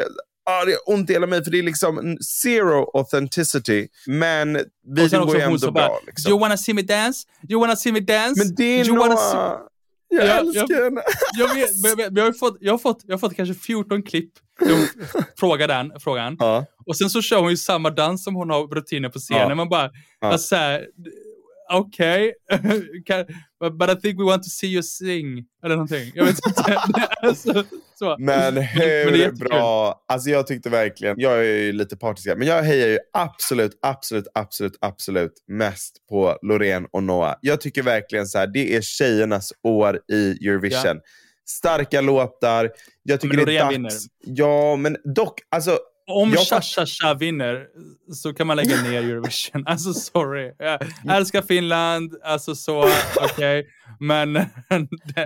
Ah, det är ont i hela mig för det är liksom zero authenticity. Men videon går ju ändå bra. bara, Liksom. you wanna see me dance? You wanna see me dance? Men det är you wanna Jag Ja, älskar jag- henne. jag, vet, men jag, men jag, har fått, jag, har fått, jag har fått kanske 14 klipp. Frågar den frågan. Ja. Och sen så kör hon ju samma dans som hon har rutiner på scenen. Ja. Man bara, Ja. alltså okej, Kan- but I think we want to see you sing. Eller någonting. Jag vet inte. alltså, så. Men men hur jättekul. bra? Alltså jag tyckte verkligen, jag är ju lite partisk men jag hejar ju absolut, absolut, absolut, absolut mest på Loreen och Noah. Jag tycker verkligen så här, det är tjejernas år i Eurovision. Starka låtar. Jag tycker Men det är dags. Ja, men dock, alltså Om Jag Cha fatt- Cha Cha vinner så kan man lägga ner Eurovision. Alltså sorry. Jag älskar Finland, alltså så, okej. Men...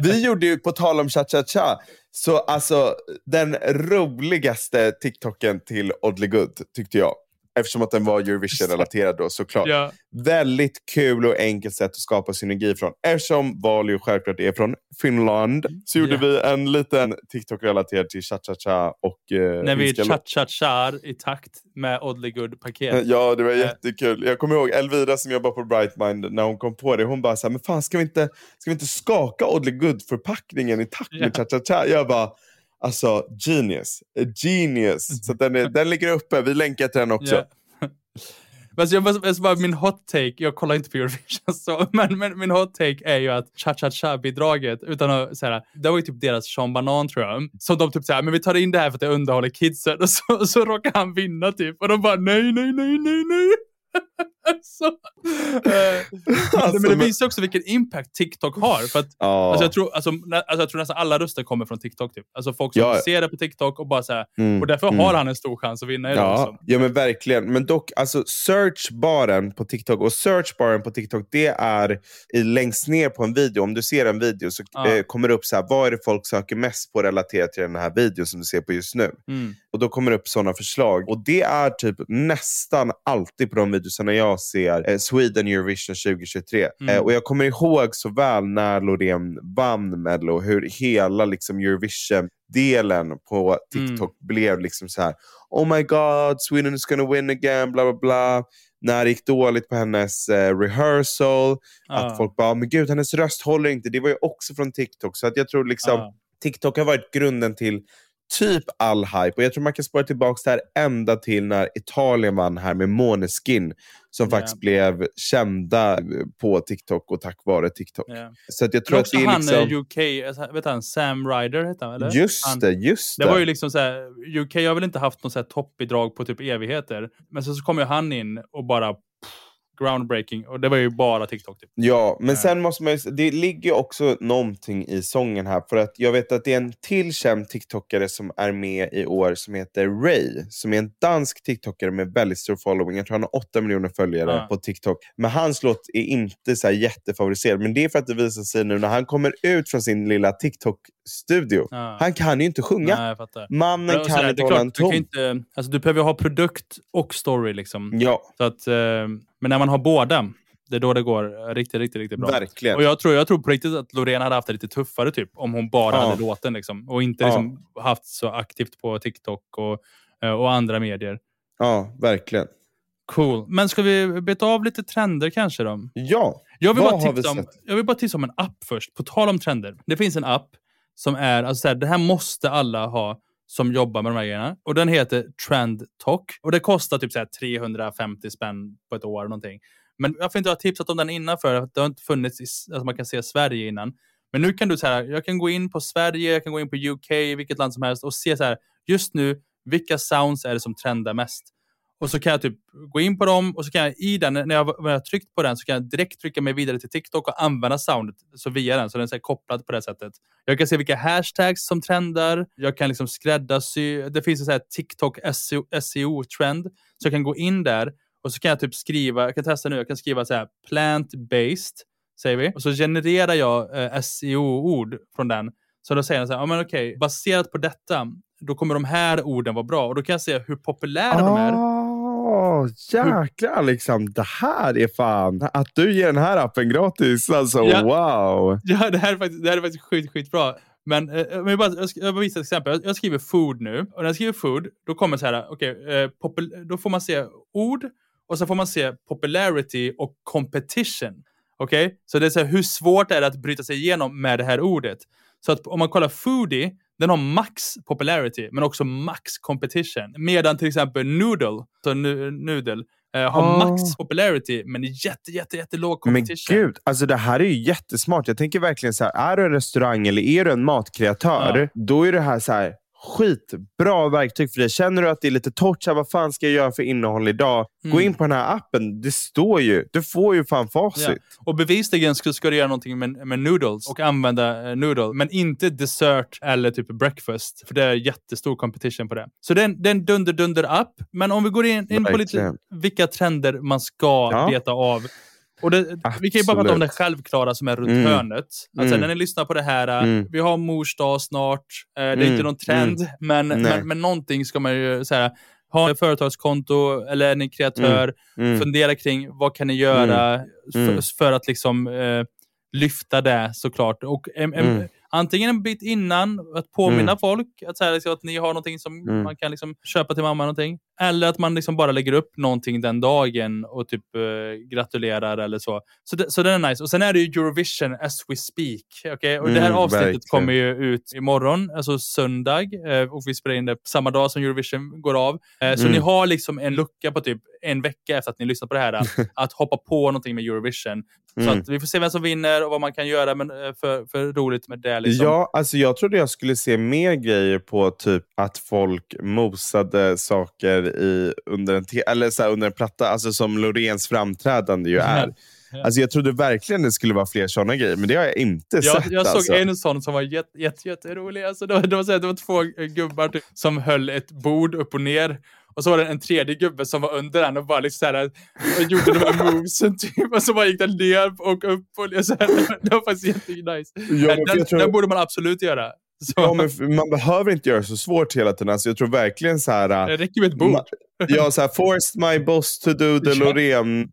Vi gjorde ju, på tal om cha-cha-cha, så alltså den roligaste TikToken till Oddly Good tyckte jag. Eftersom att den var Eurovision-relaterad då såklart. ja. Väldigt kul och enkelt sätt att skapa synergi från. Eftersom Valio självklart är från Finland så gjorde Ja. vi en liten TikTok-relaterad till cha-cha-cha och... Eh, När vi cha-cha-char i takt med Oddly Good-paket. Ja, det var Eh. jättekul. Jag kommer ihåg Elvira som jobbar på Brightmind, när hon kom på det, hon bara så här, men fan ska vi inte, ska vi inte skaka Oddly Good-förpackningen i takt med Ja. cha-cha-cha? Jag bara, alltså genius. Eh, genius. Så den, är, den ligger uppe, vi länkar till den också. Ja. Alltså jag, bara, bara, min hot take, jag kollar inte på Eurovision, så, men, men min hot take är ju att cha-cha-cha-bidraget, utan att det var ju typ deras Sean Banan tror jag, som de typ säger, men vi tar in det här för att det underhåller kidsen, och så, och så råkar han vinna typ, och de bara nej, nej, nej, nej, nej så, eh, alltså, men det visar också vilken impact TikTok har. För att, ja. alltså, jag, tror, alltså, nä, alltså, jag tror nästan alla röster kommer från TikTok. Typ. Alltså folk som ja. ser det på TikTok och bara så mm. och därför mm. har han en stor chans att vinna idag. Ja, också. ja men verkligen. Men dock, alltså searchbaren på TikTok, och searchbaren på TikTok, det är längst ner på en video. Om du ser en video så ja. eh, kommer det upp så här, vad är det folk söker mest på relaterat till den här videon som du ser på just nu. Mm. Och då kommer det upp sådana förslag. Och det är typ nästan alltid på de videorna jag ser eh, Sweden Eurovision 2023. Mm. Eh, och jag kommer ihåg så väl när Loreen vann Mello, hur hela liksom, Eurovision-delen på TikTok mm. blev liksom så här. Oh my god, Sweden is gonna win again, bla bla bla när det gick dåligt på hennes eh, rehearsal. Ah. Att folk bara, men gud hennes röst håller inte. Det var ju också från TikTok. Så att jag tror liksom ah. TikTok har varit grunden till typ all hype. Och jag tror man kan spåra tillbaka det här ända till när Italien vann här med Måneskin. Som yeah. faktiskt blev kända på TikTok och tack vare TikTok. Yeah. Så att jag tror att det är han liksom... UK, vet han, Sam Ryder hette han, eller? Just han, det, just det. Det var ju liksom så här, UK har väl inte haft något toppbidrag på typ evigheter. Men så, så kom ju han in och bara groundbreaking. Och det var ju bara TikTok. Typ. Ja, men sen måste man ju, det ligger ju också någonting i sången här. För att jag vet att det är en till känd TikTokare som är med i år som heter Ray. Som är en dansk TikTokare med väldigt stor following. Jag tror han har 8 miljoner följare ja. på TikTok. Men hans låt är inte så jättefavoriserad. Men det är för att det visar sig nu när han kommer ut från sin lilla TikTok studio. Ja. Han kan ju inte sjunga. Nej, Mannen kan sådär, inte hålla en ton. Du, inte, alltså, du behöver ha produkt och story. Liksom. Ja. Så att, eh, men när man har båda, det är då det går riktigt, riktigt, riktigt bra. Verkligen. Och jag tror, jag tror på riktigt att Loreen hade haft det lite tuffare typ, om hon bara ja. hade låten. Liksom, och inte liksom, haft så aktivt på TikTok och, eh, och andra medier. Ja, verkligen. Cool. Men ska vi beta av lite trender kanske då? Ja. Jag vill, Vad bara tipsa om, jag vill bara tipsa om en app först. På tal om trender. Det finns en app som är, alltså här, det här måste alla ha som jobbar med de här grejerna. Och den heter Trend Talk. Och det kostar typ så här 350 spänn på ett år. Någonting. Men varför inte ha tipsat om den innan för att det har inte funnits, i, alltså man kan se Sverige innan. Men nu kan du så här, jag kan gå in på Sverige, jag kan gå in på UK, vilket land som helst och se så här, just nu, vilka sounds är det som trendar mest? Och så kan jag typ gå in på dem och så kan jag i den, när jag, när jag har tryckt på den, så kan jag direkt trycka mig vidare till TikTok och använda soundet så via den. Så den är kopplad på det sättet. Jag kan se vilka hashtags som trendar. Jag kan liksom skräddarsy. Det finns en sån här TikTok SEO-trend. Så jag kan gå in där och så kan jag typ skriva, jag kan testa nu, jag kan skriva så här plant-based, säger vi. Och så genererar jag eh, SEO-ord från den. Så då säger den så här, ja men okej, baserat på detta, då kommer de här orden vara bra. Och då kan jag se hur populära ah. de är ah jäklar liksom. Det här är fan... Att du ger den här appen gratis, alltså ja. wow. Ja, det här är faktiskt, det här är faktiskt skit, skitbra. Men, eh, jag, bara, jag ska visa ett exempel. Jag, jag, skriver food nu. Och när jag skriver food, då kommer så här, okay, eh, då får man se ord och så får man se popularity och competition. Okej? Okay? Så det är så här, hur svårt är det att bryta sig igenom med det här ordet? Så att om man kollar foodie, den har max popularity, men också max competition. Medan till exempel Noodle, så nu, Noodle, eh, har oh. max popularity, men jätte, jätte, jätte låg competition. Men gud, alltså det här är ju jättesmart. Jag tänker verkligen så här, är du en restaurang eller är du en matkreatör, ja. då är det här så här, skitbra verktyg för dig. Känner du att det är lite torrt, vad fan ska jag göra för innehåll idag? Mm. Gå in på den här appen. Det står ju. Du får ju fan facit. Ja. Och bevisligen ska, ska du göra någonting med, med noodles och använda uh, noodle, men inte dessert eller typ breakfast. För det är jättestor competition på det. Så det är en, det är en dunder-dunder-app. Men om vi går in, in på lite vilka trender man ska ja. veta av och det, vi kan ju bara prata om det självklara som är runt mm. hörnet. Alltså, mm. När ni lyssnar på det här, äh, mm. vi har mors dag snart. Eh, det är inte mm. någon trend, mm. men, men, men någonting ska man ju säga. Ha ett företagskonto eller är ni kreatör, mm. fundera kring vad kan ni göra för, för, att liksom eh, lyfta det såklart. Och, em, em, antingen en bit innan, att påminna Mm. folk att, så här, liksom, att ni har någonting som Mm. man kan liksom, köpa till mamma. Någonting. Eller att man liksom bara lägger upp någonting den dagen och typ eh, gratulerar eller så. Så, det, så den är nice. Och sen är det ju Eurovision as we speak. Okay? Och det här Mm, avsnittet verkligen. kommer ju ut imorgon, alltså söndag. Eh, och vi spelar in det samma dag som Eurovision går av. Eh, så Mm. ni har liksom en lucka på typ en vecka efter att ni lyssnat på det här. att hoppa på någonting med Eurovision. Så Mm. att vi får se vem som vinner och vad man kan göra men, eh, för, för roligt med det. Liksom. Ja, alltså jag trodde jag skulle se mer grejer på typ att folk mosade saker i, under, en eller så här, under en platta, alltså som Loreens framträdande ju är. Ja. Alltså jag trodde verkligen det skulle vara fler sådana grejer, men det har jag inte Jag, sett. jag såg alltså. en sån som var jätte, jätte, jätterolig. Alltså det, var, det, var så det var två gubbar typ, som höll ett bord upp och ner. Och så var det en tredje gubbe som var under den och bara liksom så här, och gjorde de här movesen typ. Och så bara gick den ner och upp. Och så här, det var faktiskt jättenice. Ja, den, tror- den borde man absolut göra. Så, Ja, men man behöver inte göra det så svårt hela tiden. Alltså jag tror verkligen så här... det räcker med ett bord. Ja, så här, forced my boss to do the. Loreen eh,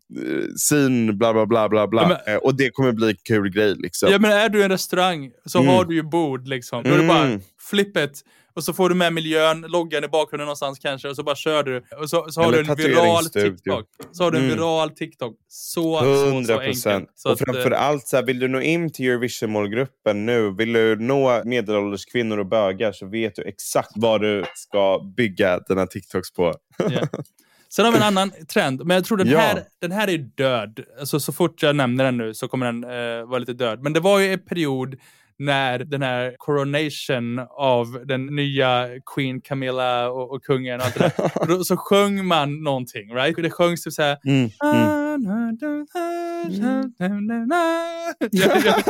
scene, bla bla bla bla bla. Ja, men- Eh, och det kommer bli en kul grej liksom. Ja, men är du en restaurang så Mm. har du ju bord liksom. Då är det bara Mm. flippet. Och så får du med miljön, loggan i bakgrunden någonstans kanske, och så bara kör du. Och så, så har Eller du en viral. TikTok. Så har du en Mm. viral TikTok. Så, så, så 100 enkelt. Så Och att, eh, framför allt, så här, vill du nå in till Eurovision-målgruppen nu, vill du nå medelålders kvinnor och bögar så vet du exakt vad du ska bygga dina TikToks på. Ja. Sen har vi en annan trend, men jag tror den, Ja. här, den här är död. Alltså, så fort jag nämner den nu så kommer den eh, vara lite död. Men det var ju en period när den här coronation av den nya Queen Camilla och, och kungen och allt det där. Och då, så sjöng man någonting, right? Det sjöngs typ såhär... Mm, mm. jag, jag,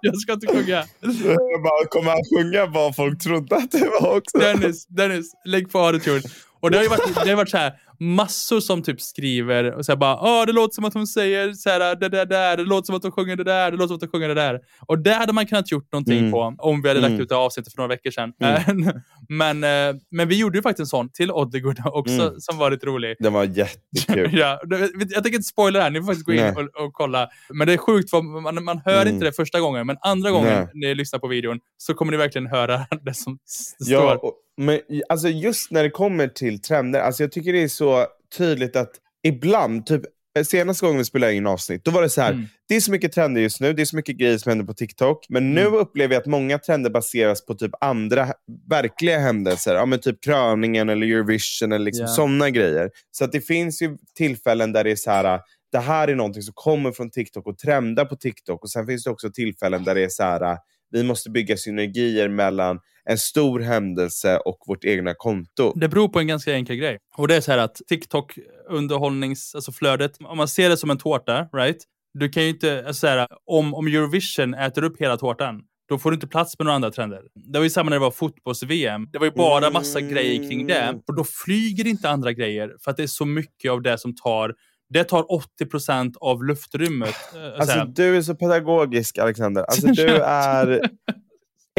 jag ska inte sjunga. Jag bara, kommer han sjunga vad folk trodde att det var också? Dennis, Dennis, lägg på autotune. Och det har ju varit, det har varit så här, massor som typ skriver och så här bara Åh, det låter som att hon säger så här, det där, där, det låter som att hon sjunger det där, det låter som att hon sjunger det där. Och det hade man kunnat gjort någonting Mm. på om vi hade lagt Mm. ut det avsnittet för några veckor sedan. Mm. men, eh, men vi gjorde ju faktiskt en sån till Oddegård också Mm. som var lite rolig. Den var jättekul. ja, det- jag tänker inte spoila det här, ni får faktiskt gå in Nej. och, och kolla. Men det är sjukt, för man, man hör Mm. inte det första gången, men andra gången Nej. ni lyssnar på videon så kommer ni verkligen höra det som står. Ja, och, men alltså just när det kommer till trender, alltså jag tycker det är så tydligt att ibland, typ eh, senaste gången vi spelade in avsnitt, då var det så här, Mm. det är så mycket trender just nu, det är så mycket grejer som händer på TikTok, men nu Mm. upplever jag att många trender baseras på typ andra verkliga händelser, ja, men typ kröningen eller Eurovision eller liksom Ja. sådana grejer. Så att det finns ju tillfällen där det är så här, det här är någonting som kommer från TikTok och trendar på TikTok och sen finns det också tillfällen där det är så här, vi måste bygga synergier mellan en stor händelse och vårt egna konto. Det beror på en ganska enkel grej. Och det är så här att TikTok underhållnings, alltså flödet, om man ser det som en tårta, right? Du kan ju inte, alltså så här, om, om Eurovision äter upp hela tårtan, då får du inte plats med några andra trender. Det var ju samma när det var fotbolls-VM. Det var ju bara massa Mm. grejer kring det. Och då flyger inte andra grejer, för att det är så mycket av det som tar det tar 80% av luftrummet. eh, så Alltså här. du är så pedagogisk Alexander. Alltså du är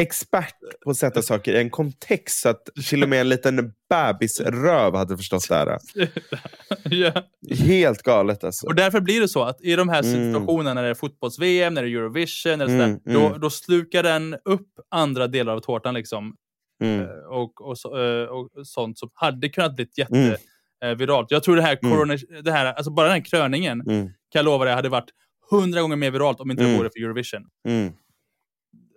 expert på att sätta saker i en kontext så att till och med en liten bebisröv hade förstått det här. Helt galet alltså. Och därför blir det så att i de här Mm. situationerna, när det är fotbolls-VM, när det är Eurovision, eller Mm, sådär, då, mm. då slukar den upp andra delar av tårtan. Liksom, Mm. Eh, och, och, så, eh, och sånt som hade kunnat bli Mm. jätteviralt. Jag tror det här, Mm. corona, det här, alltså bara den här kröningen, Mm. kan jag lova dig, hade varit hundra gånger mer viralt om inte det Mm. vore för Eurovision. Mm.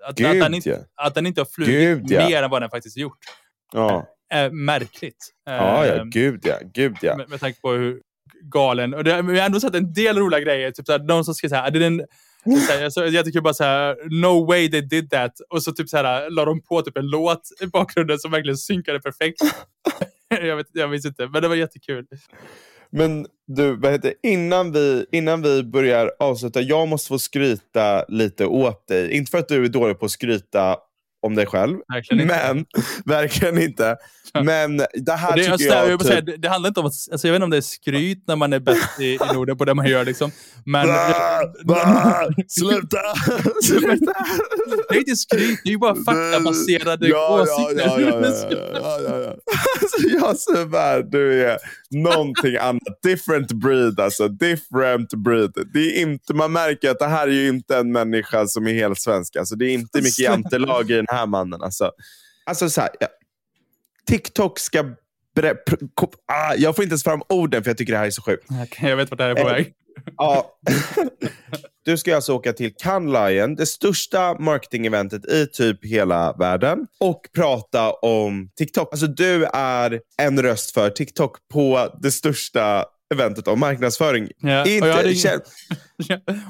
Att, att, Gud den inte, ja. att den inte har flugit Gud, ja. mer än vad den faktiskt gjort Ja. är märkligt. Ja, ja, Eh, gud ja. Gud ja. med, med tanke på hur galen... Och det, jag har ändå sett en del roliga grejer. Typ såhär, någon som skrev såhär, det är en, såhär, så, jag tycker bara såhär, no way they did that. Och så typ såhär, la de på typ en låt i bakgrunden som verkligen synkade perfekt. jag, vet, jag minns inte, men det var jättekul. Men du, vad heter, innan, vi, innan vi börjar avsluta, jag måste få skryta lite åt dig. Inte för att du är dålig på att skryta om dig själv. Verkligen inte. Men, verkligen inte. Men det här det, tycker alltså, jag... jag, typ, säga, det, det handlar inte om att, alltså, jag vet inte om det är skryt när man är bäst i, i Norden på det man gör. Liksom. Men Bah, bah, sluta! sluta! det är inte skryt, det är ju bara faktabaserade ja, åsikter. ja, ja, ja, ja, ja, ja. Alltså, jag svär, du är någonting annat. Different breed alltså. Different breed. Det är inte, man märker att det här är ju inte en människa som är helt svensk. Alltså, det är inte mycket jantelag i den här mannen. Alltså, alltså så här, ja. TikTok ska... Bre, pr, kop, ah, jag får inte ens fram orden för jag tycker det här är så sjukt. Okej, jag vet vart det här är på Eh, väg. Ja. Du ska alltså åka till Cannes Lion, det största marketingeventet i typ hela världen och prata om TikTok. Alltså du är en röst för TikTok på det största eventet om marknadsföring. Ja, Inte, och jag hade ingen- känn-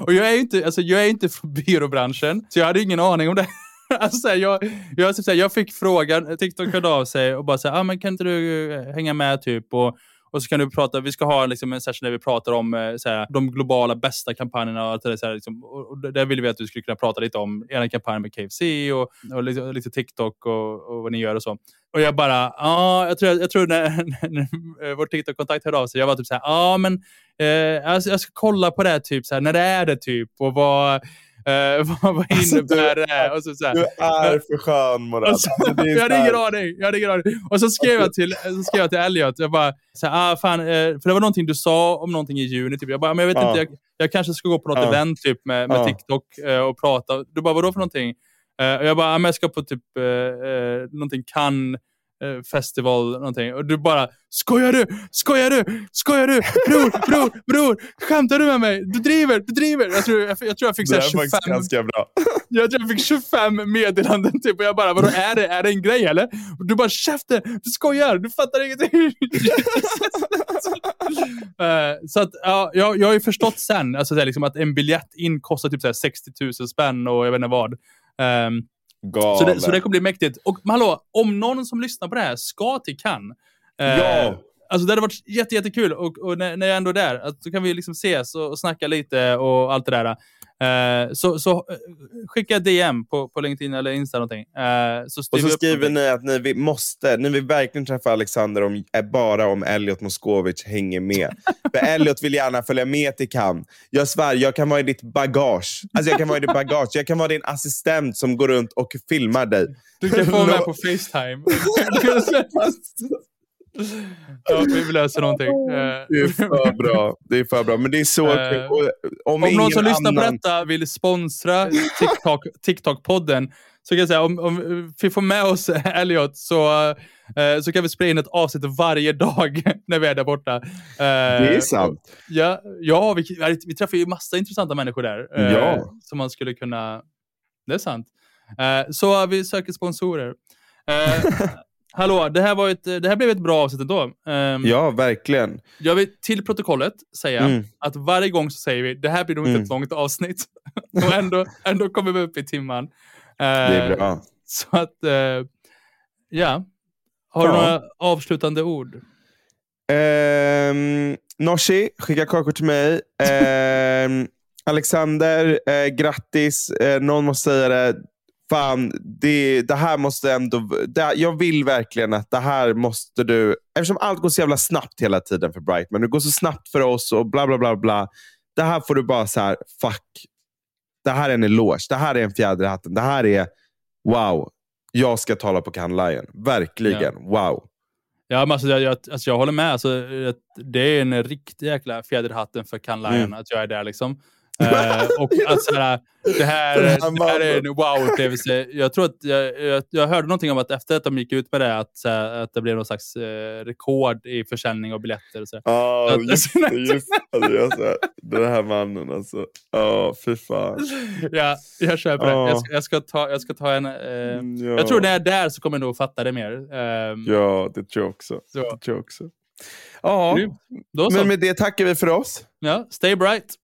och jag är ju inte, alltså, jag är inte från byråbranschen, så jag hade ingen aning om det. Alltså, så här, jag, jag, typ så här, jag fick frågan, TikTok hörde av sig och bara så här, ah, men kan inte du eh, hänga med typ? Och, och så kan du prata, vi ska ha liksom, en session där vi pratar om eh, så här, de globala bästa kampanjerna och allt det där. Så här, liksom, och, där ville vi att du skulle kunna prata lite om er kampanj med KFC och, och lite, lite TikTok och, och vad ni gör och så. Och jag bara, ja, jag tror, jag tror när, när eh, vår TikTok-kontakt hörde av sig, jag var typ så här, ja men eh, jag, jag ska kolla på det typ, så här, när det är det typ och vad, eh, vad, vad Alltså, innebär du- det? Och så, så här. Du är för skön Morad. Alltså, jag hade ingen aning. Jag hade ingen aning. Och så skrev jag till, så skrev jag till Elliot. Jag bara, så här, ah, fan, eh, för det var någonting du sa om någonting i juni. Typ. Jag bara, men jag vet Ja. inte, jag, jag kanske ska gå på något Ja. event typ, med, med Ja. TikTok eh, och prata. Du bara, vadå för någonting? Eh, och jag bara, ah, men jag ska på typ eh, eh, någonting kan festival någonting. Och du bara, skojar du? Skojar du? Skojar du? Bror, bror, bror! Skämtar du med mig? Du driver, du driver! Jag tror jag, jag, tror jag fick så Det här är faktiskt 25 ganska bra. jag tror jag fick 25 meddelanden typ och jag bara, vadå är det, är det en grej eller? Och du bara, käften, du skojar, du fattar ingenting. Eh, så att, ja, jag, jag har ju förstått sen alltså, liksom att en biljett in kostar typ så här 60 000 spänn och jag vet inte vad. Ehm, Galet. så, det, så det kommer bli mäktigt. Och men hallå, om någon som lyssnar på det här ska till Cannes. eh, Ja. Alltså det hade varit jätte, jättekul och, och när, när jag ändå är där, att då kan vi liksom ses och, och snacka lite och allt det där. Eh, så så eh, skicka DM på, på LinkedIn eller Insta någonting. Eh, så Och så skriver ni att ni vill, måste, ni vill verkligen träffa Alexander om, bara om Elliot Moskovic hänger med. För Elliot vill gärna följa med till Cannes. Jag svär, jag kan vara i ditt bagage. Alltså jag kan vara i ditt bagage. Jag kan vara din assistent som går runt och filmar dig. Du kan få vara med på Facetime. ja, vi löser någonting. Eh, Det är för bra. Det är för bra. Men det är så. Och Om, Om någon som lyssnar på detta vill sponsra TikTok, TikTok-podden så kan jag säga om, om vi får med oss Elliot så, eh, så kan vi spela in ett avsnitt varje dag när vi är där borta. Eh, Det är sant. Ja, ja vi, vi träffar ju massa intressanta människor där. Ja. Som man skulle kunna... Det är sant. Så vi söker sponsorer. Hallå, det här, var ett, det här blev ett bra avsnitt ändå. Um, Ja, verkligen. Jag vill till protokollet säga Mm. att varje gång så säger vi det här blir nog inte Mm. ett långt avsnitt. Och ändå, ändå kommer vi upp i timman. Det är Eh, bra. Så att, eh, ja. Har du Ja. några avslutande ord? Um, Norsi, skicka kakor till mig. Ehm, Alexander, eh, grattis. Eh, någon måste säga det. Fan, det, det här måste ändå... Det, jag vill verkligen att det här måste du... Eftersom allt går så jävla snabbt hela tiden för Brightman. Det går så snabbt för oss och bla bla bla. bla. Det här får du bara så här, fuck. Det här är en eloge. Det här är en fjäder i hatten. Det här är wow. Jag ska tala på Cannes Lion. Verkligen. Wow. Ja, men alltså, jag, jag, alltså, jag håller med. Alltså, det är en riktig jäkla fjäder i hatten för Can Lion Mm. att jag är där. Liksom. Eh, och att, så här, det, här, det här är en wow-upplevelse. Jag tror att jag, jag, jag hörde någonting om att efter att de gick ut med det, att, här, att det blev någon slags eh, rekord i försäljning av biljetter. Och så. Ja, just det. Just, det. alltså, den här mannen alltså. Ja, fy fan. Ja, jag köper det. Ja. Jag ska, jag ska ta, jag ska ta en... Eh, Mm, ja. Jag tror när jag är där så kommer jag nog fatta det mer. Ehm, Ja, det tror jag också. Så. Det tror jag också. Ja, men med det tackar vi för oss. Ja, stay bright.